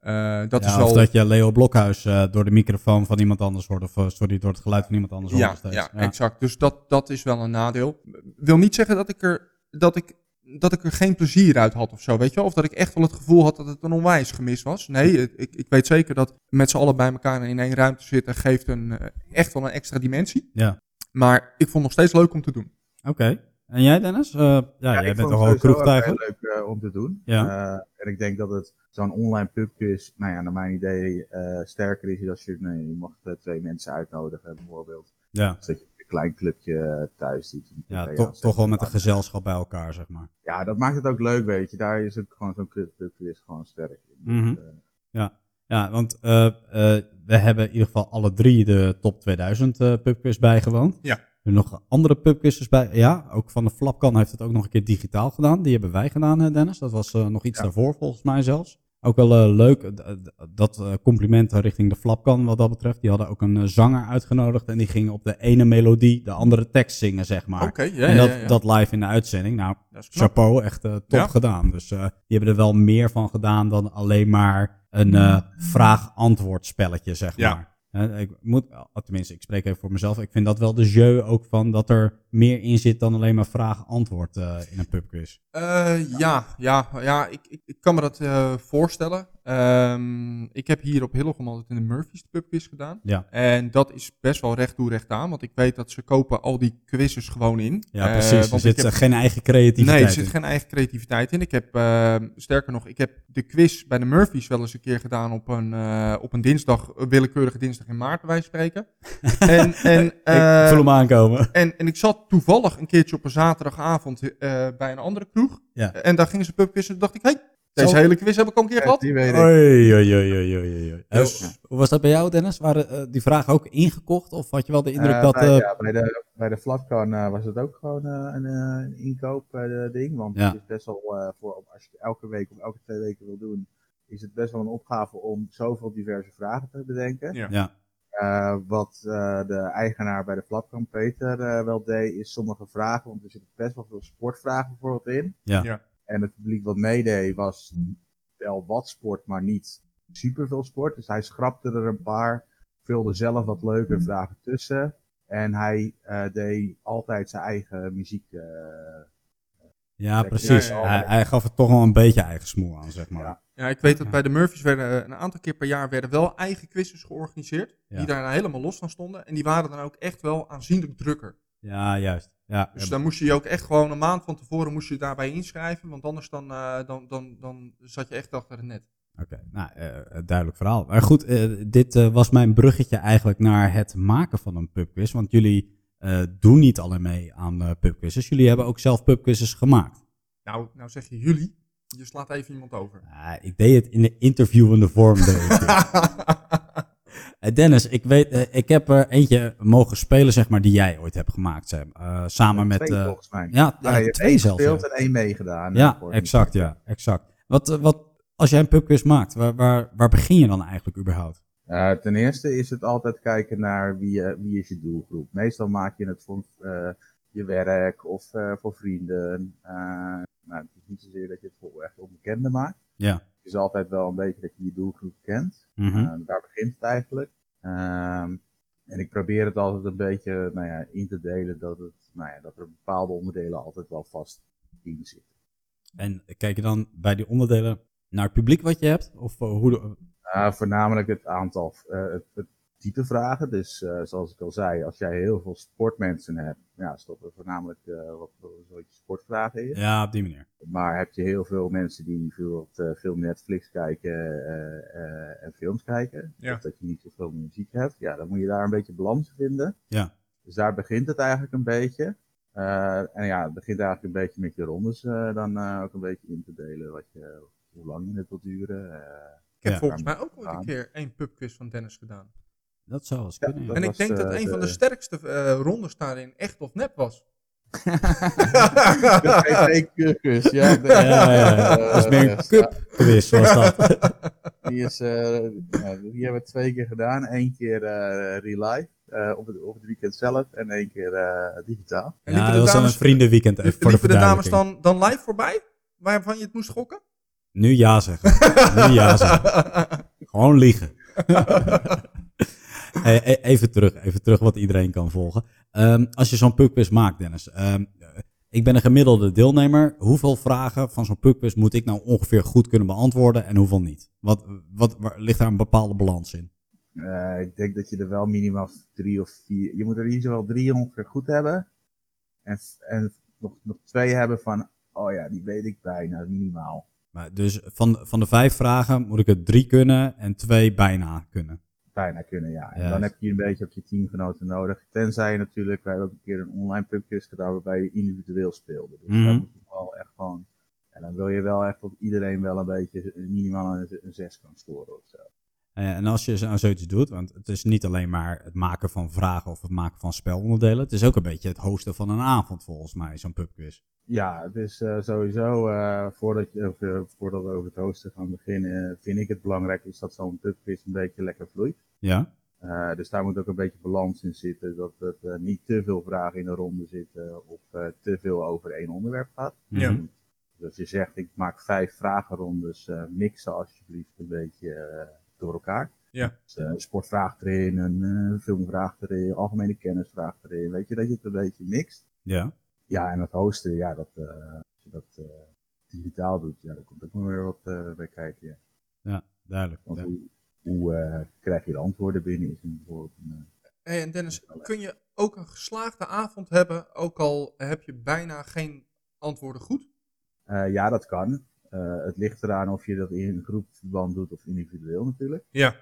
Eh, dat Ja, is wel... Of dat je Leo Blokhuis eh, door de microfoon van iemand anders hoort. Of eh, sorry, door het geluid van iemand anders hoort. Ja, steeds. ja, exact. Dus dat, dat is wel een nadeel. Wil niet zeggen dat ik, er, dat, ik, dat ik er geen plezier uit had of zo, weet je wel? Of dat ik echt wel het gevoel had dat het een onwijs gemis was. Nee, ik, ik weet zeker dat met z'n allen bij elkaar in één ruimte zitten geeft een, echt wel een extra dimensie. Ja. Maar ik vond het nog steeds leuk om te doen. Oké. En jij Dennis? Eh, ja, jij ik bent toch het sowieso ook kroegtuiger? heel leuk eh, om te doen. Ja. Eh, en ik denk dat het zo'n online pubquiz, nou ja, naar mijn idee, eh, sterker is als je, nee, je mag twee mensen uitnodigen bijvoorbeeld. Ja, Dus dat je een klein clubje thuis doet. ja toch, toch wel met een gezelschap bij elkaar, zeg maar. Ja, dat maakt het ook leuk, weet je. Daar is ook gewoon zo'n pubquiz gewoon sterk in. Mhm. Dus, eh, Ja, want eh, eh, we hebben in ieder geval alle drie de top 2000 eh pubquiz bijgewoond. Ja. Er nog andere pubquizzes bij. Ja, ook van de Flapkan heeft het ook nog een keer digitaal gedaan. Die hebben wij gedaan, Dennis. Dat was eh, nog iets Ja. daarvoor, volgens mij zelfs. Ook wel eh, leuk, dat eh, compliment richting de Flapkan wat dat betreft. Die hadden ook een zanger uitgenodigd en die ging op de ene melodie de andere tekst zingen, zeg maar. Ja, en dat, ja, dat live in de uitzending. Nou, chapeau, echt top gedaan. Dus die hebben er wel meer van gedaan dan alleen maar een eh, vraag-antwoord spelletje, zeg Ja. maar. Ik moet, tenminste, ik spreek even voor mezelf. Ik vind dat wel de jeu ook van dat er meer in zit dan alleen maar vraag-antwoord eh, in een pubquiz. Eh, ja, ja, ja ik, ik, ik kan me dat eh, voorstellen. Ehm, ik heb hier op Hillegom altijd in de Murphy's de pubquiz gedaan. Ja. En dat is best wel recht toe recht aan, want ik weet dat ze kopen al die quizzes gewoon in. Ja, precies. Er want zit heb- eh, geen eigen creativiteit Nee, er zit in. geen eigen creativiteit in. Ik heb, ehm, sterker nog, ik heb de quiz bij de Murphy's wel eens een keer gedaan op een, op een dinsdag, een willekeurige dinsdag in maart, bij wijze van spreken. en, en, ik voel hem aankomen. en, en ik zat toevallig een keertje op een zaterdagavond eh, bij een andere kroeg. Ja. En daar gingen ze pubquiz en toen dacht ik, hey, deze hele quiz heb ik al een keer gehad. Die weet ik. Oei, oei, oei, oei, oei, oei. Dus- hoe was dat bij jou, Dennis? Waren eh, die vragen ook ingekocht? Of had je wel de indruk Eh, dat... bij, eh, ja, bij de, bij de Flatcon was het ook gewoon eh, een, eh, een inkoop ding. Want Ja. het is best wel, eh, voor, als je het elke week of elke twee weken wil doen, is het best wel een opgave om zoveel diverse vragen te bedenken. Ja. Eh, wat eh, de eigenaar bij de Flapcam, Peter, eh, wel deed, is sommige vragen, want er zitten best wel veel sportvragen bijvoorbeeld in. Ja. Ja. En het publiek wat meedeed was wel wat sport, maar niet superveel sport. Dus hij schrapte er een paar, vulde zelf wat leuke vragen tussen. En hij eh, deed altijd zijn eigen muziek. Ja, precies. ja, ja. Hij, hij gaf er toch wel een beetje eigen smoel aan, zeg maar. Ja. Ik weet dat bij de Murphys werden eh, een aantal keer per jaar werden wel eigen quizzes georganiseerd. Die daar helemaal los van stonden. En die waren dan ook echt wel aanzienlijk drukker. Ja, juist. Ja, Dus dan moest je je ook echt gewoon een maand van tevoren moest je daarbij inschrijven. Want anders dan, eh, dan, dan, dan zat je echt achter het net. Oké, nou, een duidelijk verhaal. Maar goed, dit was mijn bruggetje eigenlijk naar het maken van een pubquiz. Want jullie eh, doen niet alleen mee aan eh pubquizzes. Jullie hebben ook zelf pubquizzes gemaakt. Nou, nou zeg je jullie. Je slaat even iemand over. Ik deed het in de interviewende vorm. deed ik dit. Eh, Dennis, ik, weet, ik heb er eentje mogen spelen, zeg maar, die jij ooit hebt gemaakt, Sam. Eh, samen met... twee eh, volgens mij. ja, Ja, ja, je hebt twee één zelfs. gespeeld en één meegedaan. ja exact, ja, exact. Wat, wat, als jij een pubquiz maakt, waar, waar, waar begin je dan eigenlijk überhaupt? Eh, ten eerste is het altijd kijken naar wie, eh, wie is je doelgroep. Meestal maak je het voor eh, je werk of voor vrienden. Nou, het is niet zozeer dat je het voor echt onbekenden maakt. Ja. Het is altijd wel een beetje dat je je doelgroep kent. Eh, daar begint het eigenlijk. Ehm, en ik probeer het altijd een beetje nou ja, in te delen dat, het, nou ja, dat er bepaalde onderdelen altijd wel vast in zitten. En kijk je dan bij die onderdelen naar het publiek wat je hebt? Of hoe de- Uh, voornamelijk het aantal, eh, het, het type vragen. Dus eh, zoals ik al zei, als jij heel veel sportmensen hebt, ja, stoppen voornamelijk eh, wat, wat sportvragen in. Ja, op die manier. Maar heb je heel veel mensen die veel, eh, veel Netflix kijken eh, eh, en films kijken, Ja. of dat je niet zoveel muziek hebt, ja, dan moet je daar een beetje balans in vinden. Ja. Dus daar begint het eigenlijk een beetje. Eh, en ja, het begint eigenlijk een beetje met je rondes eh, dan eh, ook een beetje in te delen, wat je, hoe lang je het wil duren. Eh. Ik heb Ja. volgens mij ook ooit een keer één pubquiz van Dennis gedaan. Dat zou wel eens kunnen. ja. en ik was, denk dat eh, een van de sterkste eh, rondes daarin echt of nep was. GT-cursus, ja. de- Ja, ja, ja. eh, Dat is meer een cup quiz, was dat. Die, is, eh, ja, die hebben we twee keer gedaan. Eén keer eh eh, op, het, op het weekend zelf, en één keer eh, digitaal. En Ja, dat was dan een dames, vriendenweekend even voor de de dames dan, dan live voorbij? Waarvan je het moest gokken? Nu ja zeggen. Nu ja zeggen. Gewoon liegen. E- even terug, even terug wat iedereen kan volgen. Ehm, als je zo'n pubquiz maakt, Dennis. ehm, eh, ik ben een gemiddelde deelnemer. Hoeveel vragen van zo'n pubquiz moet ik nou ongeveer goed kunnen beantwoorden en hoeveel niet? Wat, wat, waar, ligt daar een bepaalde balans in? Eh, ik denk dat je er wel minimaal drie of vier... Je moet er in ieder geval drie ongeveer goed hebben. En, en nog, nog twee hebben van... Oh ja, die weet ik bijna, minimaal. Maar dus van, van de vijf vragen moet ik er drie kunnen en twee bijna kunnen. Bijna kunnen, ja. En dan heb je een beetje op je teamgenoten nodig. Tenzij je natuurlijk, wij hebben ook een keer een online pubquiz gedaan waarbij je individueel speelde. Dus Mhm. dan moet je wel echt gewoon, en dan wil je wel echt dat iedereen wel een beetje minimaal een, een 6 kan scoren of zo. Eh, En als je zo- zoiets doet, want het is niet alleen maar het maken van vragen of het maken van spelonderdelen. Het is ook een beetje het hosten van een avond volgens mij, zo'n pubquiz. Ja, het is eh, sowieso, eh, voordat, je, of, eh, voordat we over het hosten gaan beginnen, eh, vind ik het belangrijk is dat zo'n pubquiz een beetje lekker vloeit. Ja? Eh, dus daar moet ook een beetje balans in zitten, dat het eh, niet te veel vragen in de ronde zitten of eh, te veel over één onderwerp gaat. Ja. Dus als je zegt, ik maak vijf vragenrondes, eh mix ze alsjeblieft een beetje door elkaar. Ja. Dus, eh, sportvraag erin, een eh, filmvraag erin, algemene kennisvraag erin. Weet je, dat je het een beetje mixt. Ja. Ja, en het hosten, ja, dat, eh, als je dat eh, digitaal doet, ja, daar komt ook nog weer wat eh, bij kijken. Ja. Ja, duidelijk. Want hoe, hoe eh, krijg je de antwoorden binnen? Is een bijvoorbeeld een, eh, Hey, en Dennis, kun je ook een geslaagde avond hebben, ook al heb je bijna geen antwoorden goed? Eh, ja, dat kan. Eh, het ligt eraan of je dat in een groepsverband doet of individueel natuurlijk. Ja.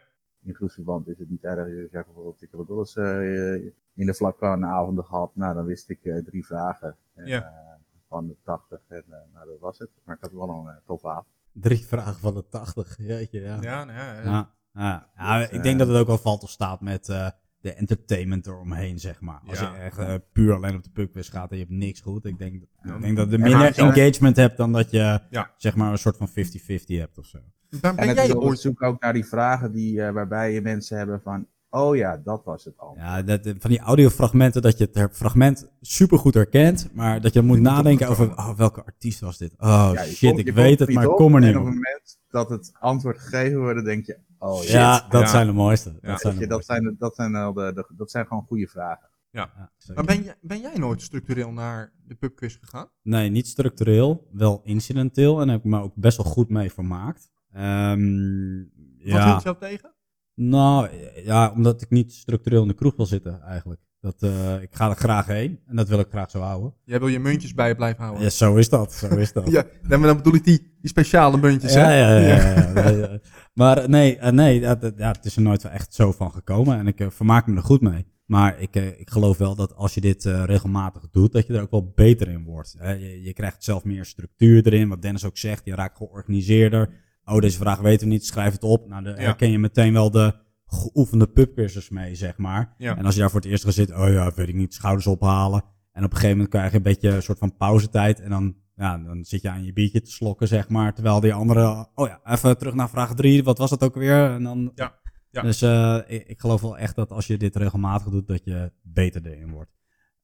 In groepsverband is het niet erg. Je zegt bijvoorbeeld, ik heb ook wel eens eh, in de vlakkan avonden gehad. Nou, dan wist ik eh, drie vragen. En, Ja. eh, van de 80 en nou, dat was het. Maar ik had wel een uh, toffe avond. Drie vragen van de 80. Jeetje, ja. Ja, nou ja, Ja, ja. ja, Dus, ik denk dat het ook wel valt of staat met eh, de entertainment eromheen, zeg maar. Als Ja. je echt eh, puur alleen op de pubquiz gaat en je hebt niks goed. Ik denk, Ja. ik denk dat je minder engagement hebt dan dat je Ja. zeg maar een soort van 50-50 hebt of zo. ben, En het jij is ook ooit... zoek ook naar die vragen die, eh, waarbij je mensen hebben van, oh ja, dat was het al. Ja, dat, van die audiofragmenten dat je het fragment supergoed herkent, maar dat je moet nadenken over oh, welke artiest was dit? Oh shit, komt- ik weet het, maar kom er niet En op op. het moment dat het antwoord gegeven wordt, denk je, oh shit. Ja, dat Ja. zijn de mooiste. Ja. Dat, zijn de je, dat, zijn, dat, zijn al de, de- dat zijn gewoon goede vragen. Ja. Maar ben, jij, ben jij nooit structureel naar de pubquiz gegaan? Nee, niet structureel, wel incidenteel en heb ik me ook best wel goed mee vermaakt. Ehm, Wat ja, hield jou tegen? nou ja, omdat ik niet structureel in de kroeg wil zitten eigenlijk. Dat, eh, ik ga er graag heen en dat wil ik graag zo houden. Jij wil je muntjes bij je blijven houden. Ja, zo is dat, zo is dat. Ja, dan bedoel ik die, die speciale muntjes, Ja, hè? ja, ja. ja. Maar nee, eh, nee dat- ja, het is er nooit echt zo van gekomen. En ik eh, vermaak me er goed mee. Maar ik, ik geloof wel dat als je dit regelmatig doet, dat je er ook wel beter in wordt. Hè. Je, je krijgt zelf meer structuur erin. Wat Dennis ook zegt, je raakt georganiseerder. Oh, deze vraag weten we niet, schrijf het op. Nou, Ja. herken je meteen wel de geoefende pubquizzers mee, zeg maar. Ja. En als je daar voor het eerst gaat zitten, oh ja, weet ik niet, schouders ophalen. En op een gegeven moment krijg je een beetje een soort van pauzetijd. En dan, ja, dan zit je aan je biertje te slokken, zeg maar. Terwijl die andere, oh ja, even terug naar vraag drie. Wat was dat ook weer? En dan, Ja, ja. Dus eh, ik, ik geloof wel echt dat als je dit regelmatig doet, dat je beter erin wordt.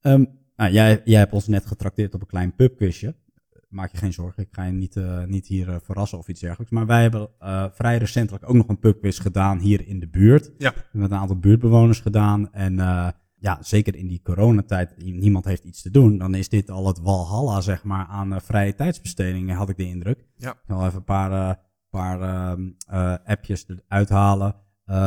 Ehm, nou, jij, jij hebt ons net getrakteerd op een klein pubquizje. Maak je geen zorgen, ik ga je niet, eh, niet hier eh, verrassen of iets dergelijks. Maar wij hebben eh, vrij recentelijk ook nog een pubquiz gedaan hier in de buurt. Ja. We hebben met een aantal buurtbewoners gedaan. En ja, zeker in die coronatijd, niemand heeft iets te doen. Dan is dit al het walhalla, zeg maar, aan vrije tijdsbestedingen, had ik de indruk. Ja. Ik zal even een paar, paar ehm, eh, appjes eruit halen.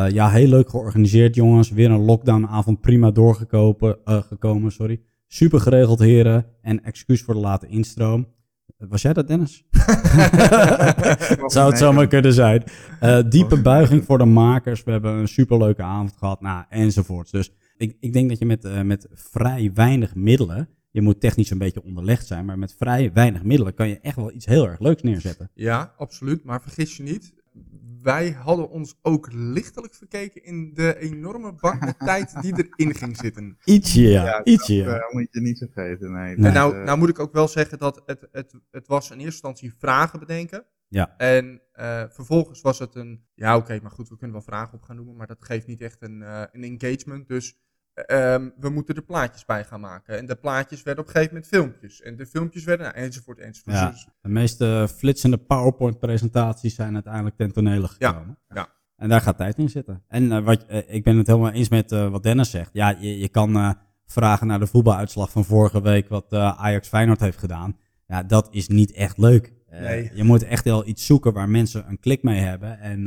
Ja, heel leuk georganiseerd, jongens. Weer een lockdownavond prima doorgekomen. gekomen, sorry. Super geregeld, heren. En excuus voor de late instroom. Was jij dat, Dennis? Zou het zomaar kunnen zijn. Eh, diepe buiging voor de makers. We hebben een superleuke avond gehad. Nou, enzovoorts. Dus ik, ik denk dat je met, eh, met vrij weinig middelen. Je moet technisch een beetje onderlegd zijn. Maar met vrij weinig middelen kan je echt wel iets heel erg leuks neerzetten. Ja, absoluut. Maar vergis je niet, wij hadden ons ook lichtelijk verkeken in de enorme bak met tijd die erin ging zitten. Ietsje, ja. Ja, Ietsje, Dat eh, moet je niet vergeten, nee. Nee. En nou, eh, nou moet ik ook wel zeggen dat het, het, het was in eerste instantie vragen bedenken. Ja. En eh, vervolgens was het een, ja oké, maar goed, we kunnen wel vragen op gaan noemen, maar dat geeft niet echt een, eh, een engagement. Dus ehm, we moeten er plaatjes bij gaan maken. En de plaatjes werden op een gegeven moment filmpjes. En de filmpjes werden, nou, enzovoort, enzovoort. Ja. Dus- De meeste flitsende PowerPoint-presentaties zijn uiteindelijk ten tonele gekomen. ja. En daar gaat tijd in zitten. En eh, wat, eh, ik ben het helemaal eens met eh, wat Dennis zegt. Ja, je, je kan vragen naar de voetbaluitslag van vorige week, wat Ajax Feyenoord heeft gedaan. Ja, dat is niet echt leuk. Nee. Je moet echt wel iets zoeken waar mensen een klik mee hebben. En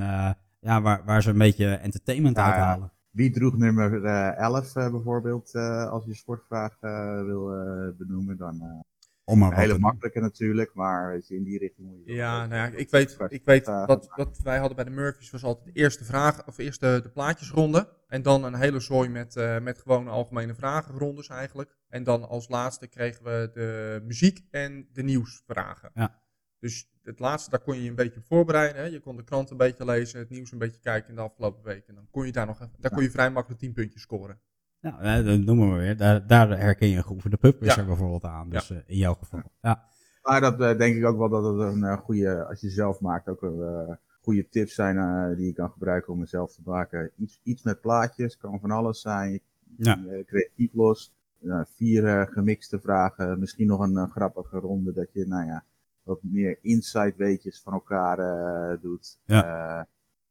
ja, waar, waar ze een beetje entertainment ja. uithalen. Wie droeg nummer eh 11 eh, bijvoorbeeld, eh, als je sportvraag eh, wil eh, benoemen, dan eh, Om maar een hele makkelijke natuurlijk, maar weet je, in die richting moet je... Ja, nou ja, ik weet, ik weet wat, wat wij hadden bij de Murphys was altijd de eerste vraag, of eerst de, de plaatjesronde. En dan een hele zooi met, eh, met gewone algemene vragenrondes eigenlijk. En dan als laatste kregen we de muziek en de nieuwsvragen. Ja. Dus het laatste, daar kon je je een beetje op voorbereiden. Hè. Je kon de krant een beetje lezen, het nieuws een beetje kijken in de afgelopen weken. En dan kon je daar nog even, daar kon je vrij makkelijk 10 puntjes scoren. Nou, eh, dat noemen we weer. Daar, daar herken je een geoefende pubquizzer Ja. bijvoorbeeld aan. Dus eh, in jouw geval. Ja. Maar dat eh, denk ik ook wel dat het een eh, goede, als je zelf maakt, ook een eh, goede tips zijn eh, die je kan gebruiken om het zelf te maken. Iets, iets met plaatjes, kan van alles zijn. Je Ja. eh, creatief los. Eh, vier gemixte vragen, misschien nog een grappige ronde dat je, nou ja, wat meer inside weetjes van elkaar eh, doet. Eh,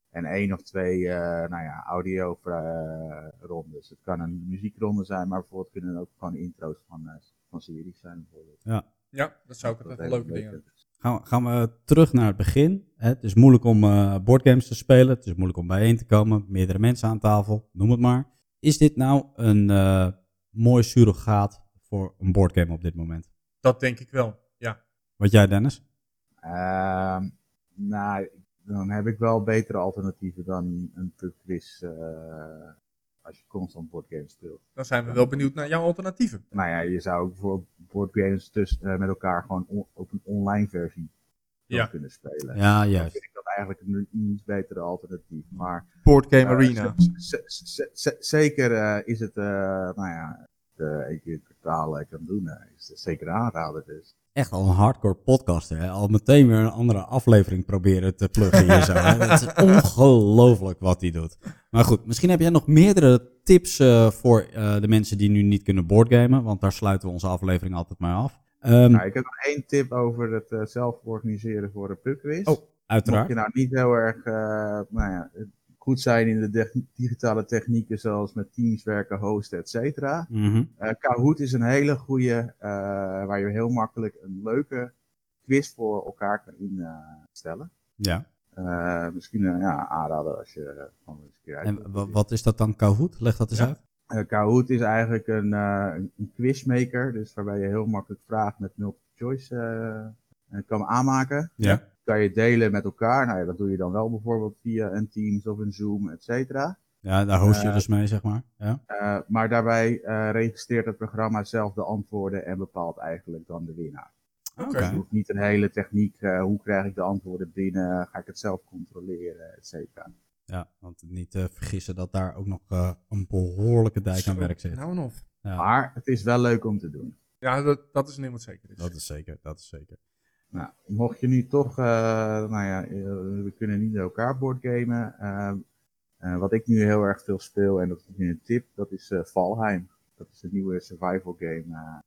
En één of twee, eh, nou ja, audio eh, rondes. Het kan een muziekronde zijn, maar bijvoorbeeld kunnen het ook gewoon intro's van, van series zijn. Bijvoorbeeld. Ja. Ja, dat zou ik altijd heeft leuke een dingen. Gaan we, gaan we terug naar het begin. Het is moeilijk om eh, boardgames te spelen. Het is moeilijk om bijeen te komen. Meerdere mensen aan tafel, noem het maar. Is dit nou een eh, mooi surrogaat voor een boardgame op dit moment? Dat denk ik wel. Wat jij, Dennis? Ehm, nou, dan heb ik wel betere alternatieven dan een pubquiz eh als je constant boardgames speelt. Dan zijn we wel benieuwd naar jouw alternatieven. Nou ja, je zou ook bijvoorbeeld boardgames tussen, eh, met elkaar gewoon on- op een online versie dan Ja. kunnen spelen. Ja, Dan juist. vind ik dat eigenlijk een iets betere alternatief. Maar Board Game eh, Arena. zeker eh, is het, eh, nou ja, de één kwartaal eh, kan doen, eh, is het zeker een aanrader. Dus. Echt al een hardcore podcaster. Hè? Al meteen weer een andere aflevering proberen te pluggen hier zo. Hè? Het is ongelooflijk wat hij doet. Maar goed, misschien heb jij nog meerdere tips eh, voor de mensen die nu niet kunnen boardgamen. Want daar sluiten we onze aflevering altijd mee af. Nou, ik heb nog één tip over het eh, zelf organiseren voor een pubquiz. Oh, uiteraard. Mocht je nou niet heel erg nou ja, goed zijn in de de- digitale technieken zoals met Teams werken, hosten, et cetera. Eh, Kahoot is een hele goede, eh, waar je heel makkelijk een leuke quiz voor elkaar kan instellen. Ja. Eh, misschien ja, aanrader als je gewoon eens een keer uit En wat is dat dan, Kahoot? Leg dat eens Ja. uit. Kahoot is eigenlijk een, een- quizmaker, dus waarbij je heel makkelijk vragen met multiple choice kan aanmaken. Ja. Kan je delen met elkaar. Nou ja, dat doe je dan wel bijvoorbeeld via een Teams of een Zoom, et cetera. Ja, daar host je Eh, dus mee, zeg maar. Ja. Eh, maar daarbij eh, registreert het programma zelf de antwoorden en bepaalt eigenlijk dan de winnaar. Oké. Dus je hoeft niet een hele techniek, eh, hoe krijg ik de antwoorden binnen, ga ik het zelf controleren, et cetera. ja, want niet eh, vergissen dat daar ook nog eh, een behoorlijke dijk aan werk zit. Nou en of. Ja, Maar het is wel leuk om te doen. Ja, dat, dat is wat zeker is. dat is zeker, dat is zeker. Nou, mocht je nu toch, eh, nou ja, eh, we kunnen niet met elkaar boardgamen. Eh, eh, wat ik nu heel erg veel speel, en dat is nu een tip, dat is Valheim. Dat is een nieuwe survival game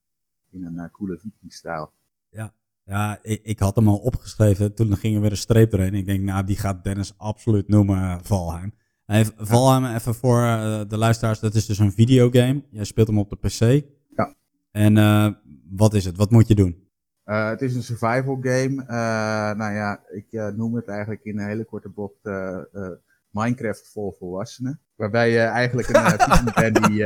in een coole viking-stijl. Ja, ik, ik had hem al opgeschreven. Toen ging er weer een streep doorheen. Ik denk, nou, die gaat Dennis absoluut noemen, Valheim. Hij, Valheim, even voor de luisteraars, dat is dus een videogame. Jij speelt hem op de PC. Ja. En wat is het? Wat moet je doen? Eh, het is een survival game. Eh, nou ja, ik eh, noem het eigenlijk in een hele korte bocht Minecraft voor volwassenen. Waarbij je eigenlijk een bent die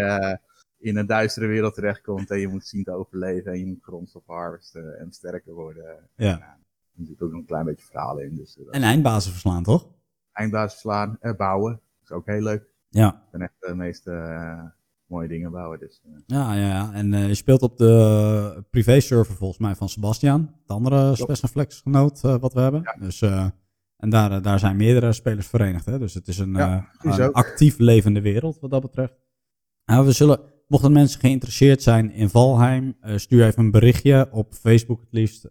in een duistere wereld terechtkomt en je moet zien te overleven en je moet grondstof harvesten en sterker worden. Ja. Er zit ook nog een klein beetje verhalen in. Dus En eindbazen verslaan, toch? eindbasis slaan, eh, bouwen. is ook heel leuk. Ja. Ik ben echt de meeste mooie dingen bouwen. Dus, eh. Ja, ja. En eh, je speelt op de privé-server volgens mij van Sebastian. De andere Special Flex genoot uh, wat we hebben. Ja. Dus, en daar, daar zijn meerdere spelers verenigd. Hè? Dus het is een, Ja, is een actief levende wereld wat dat betreft. Nou, we zullen, mochten mensen geïnteresseerd zijn in Valheim, stuur even een berichtje op Facebook het liefst.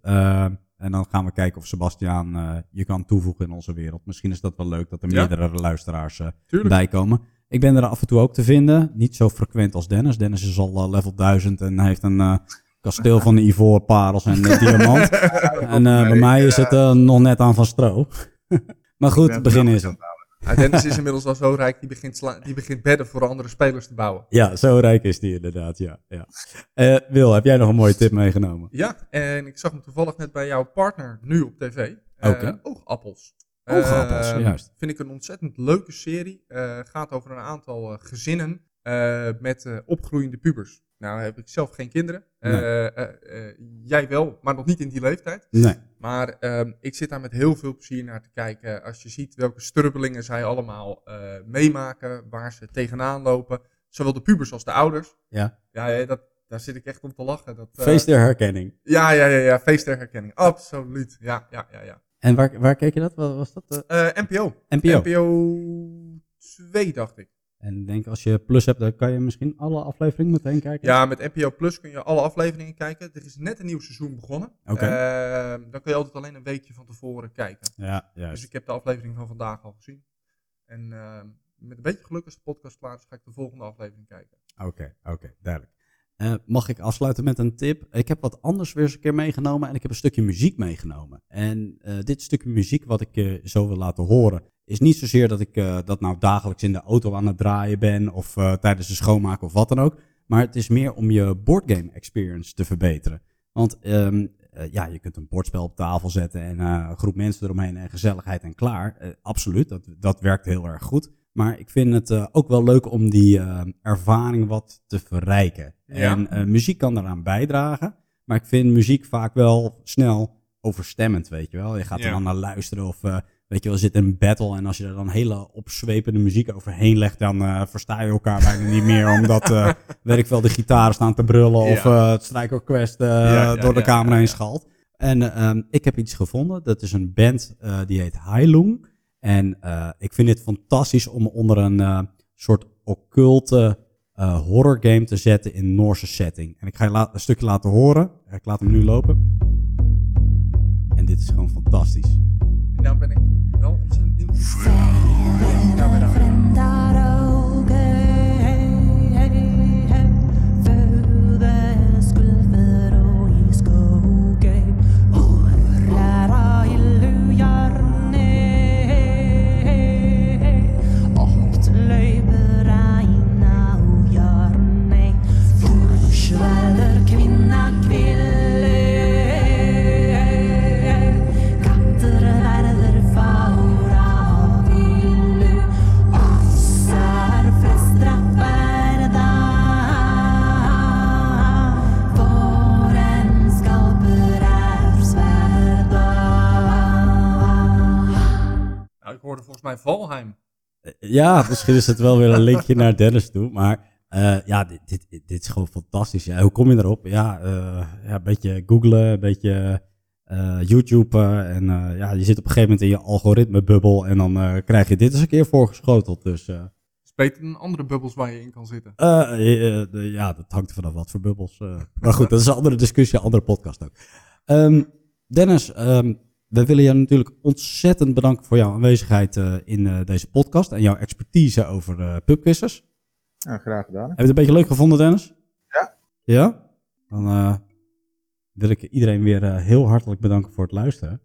En dan gaan we kijken of Sebastian uh, je kan toevoegen in onze wereld. Misschien is dat wel leuk dat er Ja. meerdere luisteraars uh, bij komen. Ik ben er af en toe ook te vinden. Niet zo frequent als Dennis. Dennis is al uh, level 1000 en heeft een uh, kasteel van ivoren, parels en uh, diamant. en bij mij is het nog net aan van stro. maar goed, het begin is het. Dennis is inmiddels al zo rijk, die begint, die begint bedden voor andere spelers te bouwen. Ja, zo rijk is die inderdaad, ja. ja. Uh, Wil, heb jij nog een mooie tip meegenomen? Ja, en ik zag hem toevallig net bij jouw partner nu op tv. Okay. Uh, Oogappels. Oogappels, uh, juist. Vind ik een ontzettend leuke serie. Uh, gaat over een aantal uh, gezinnen met opgroeiende pubers. Nou heb ik zelf geen kinderen. Nee. jij wel, maar nog niet in die leeftijd. Nee. Maar ehm, ik zit daar met heel veel plezier naar te kijken. Als je ziet welke strubbelingen zij allemaal meemaken, waar ze tegenaan lopen. Zowel de pubers als de ouders. Ja. Ja, dat, daar zit ik echt om te lachen. Dat, feest der herkenning. Ja, ja, ja, ja, feest der herkenning. Absoluut. Ja, ja, ja. ja. En waar, waar keek je dat? Wat was dat? Uh, NPO. NPO. NPO 2, dacht ik. En ik denk als je Plus hebt, dan kan je misschien alle afleveringen meteen kijken. Ja, met NPO Plus kun je alle afleveringen kijken. Er is net een nieuw seizoen begonnen. Oké. Okay. Uh, dan kun je altijd alleen een weekje van tevoren kijken. Ja, juist. Dus ik heb de aflevering van vandaag al gezien. En uh, met een beetje geluk als de podcast klaar is, ga ik de volgende aflevering kijken. Oké, okay, oké, okay, duidelijk. Uh, mag ik afsluiten met een tip? Ik heb wat anders weer eens een keer meegenomen en ik heb een stukje muziek meegenomen. En uh, dit stukje muziek wat ik je zo wil laten horen is niet zozeer dat ik eh, dat nou dagelijks in de auto aan het draaien ben of eh, tijdens de schoonmaken of wat dan ook. Maar het is meer om je boardgame experience te verbeteren. Want ehm, eh, ja, je kunt een bordspel op tafel zetten en eh, een groep mensen eromheen en gezelligheid en klaar. Eh, absoluut, dat, dat werkt heel erg goed. Maar ik vind het eh, ook wel leuk om die eh, ervaring wat te verrijken. Ja. En eh, muziek kan daaraan bijdragen. Maar ik vind muziek vaak wel snel overstemmend, weet je wel. Je gaat er dan naar luisteren of weet je wel, zit een battle en als je er dan hele opzwepende muziek overheen legt, dan versta je elkaar bijna niet meer, omdat, weet ik wel, de gitaren staan te brullen of Ja. het strijkorkest door de ja, heen schalt. En eh, ehm, ik heb iets gevonden. Dat is een band die heet Heilung. En eh, ik vind dit fantastisch om onder een eh, soort occulte eh horror game te zetten in Noorse setting. En ik ga je la- een stukje laten horen. Ik laat hem nu lopen. En dit is gewoon fantastisch. En nou ben ik wel ontzettend benieuwd. Volgens mij Valheim. Eh, Ja, misschien is het wel weer een linkje naar Dennis toe. Maar eh, ja, dit, dit, dit is gewoon fantastisch. Ja, hoe kom je erop? Ja, eh, ja een beetje googlen, een beetje eh YouTube. en ja, je zit op een gegeven moment in je algoritmebubbel. En dan krijg je dit eens een keer voorgeschoteld. Dus is beter dan andere bubbels waar je in kan zitten. de- ja, dat hangt er vanaf wat voor bubbels. maar goed, dat is een andere discussie, een andere podcast ook. Ehm, Dennis, ehm, we willen jou natuurlijk ontzettend bedanken voor jouw aanwezigheid eh, in eh, deze podcast. En jouw expertise over eh. Ja, graag gedaan. Heb je het een beetje leuk gevonden, Dennis? Ja. Ja? Dan eh, wil ik iedereen weer eh, heel hartelijk bedanken voor het luisteren.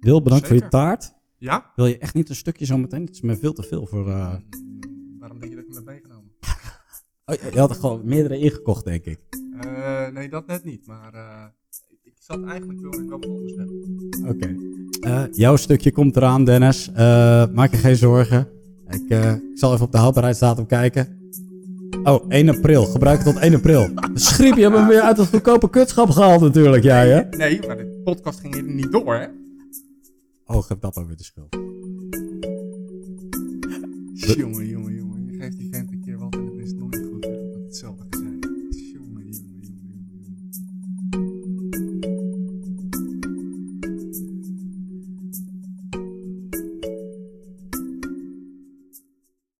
Wil, bedankt voor je taart. Ja? Wil je echt niet een stukje zo meteen? Het is me veel te veel voor... eh, Mm, Waarom denk je dat ik hem heb meegenomen? Oh, je- je had er gewoon meerdere ingekocht, denk ik. Eh, nee, dat net niet. Maar eh, zat eigenlijk wilde ik wel wat anders hebben. Oké. Eh, jouw stukje komt eraan, Dennis. Eh, maak je geen zorgen. Ik, eh, ik zal even op de houdbaarheidsdatum kijken. Oh, 1 april. Gebruik het tot 1 april. Schriep, je hebt hem weer uit het goedkope kutschap gehaald natuurlijk, jij hè? Nee, maar de podcast ging hier niet door, hè? Oh, geef dat maar weer de schuld. Jongen, jongen,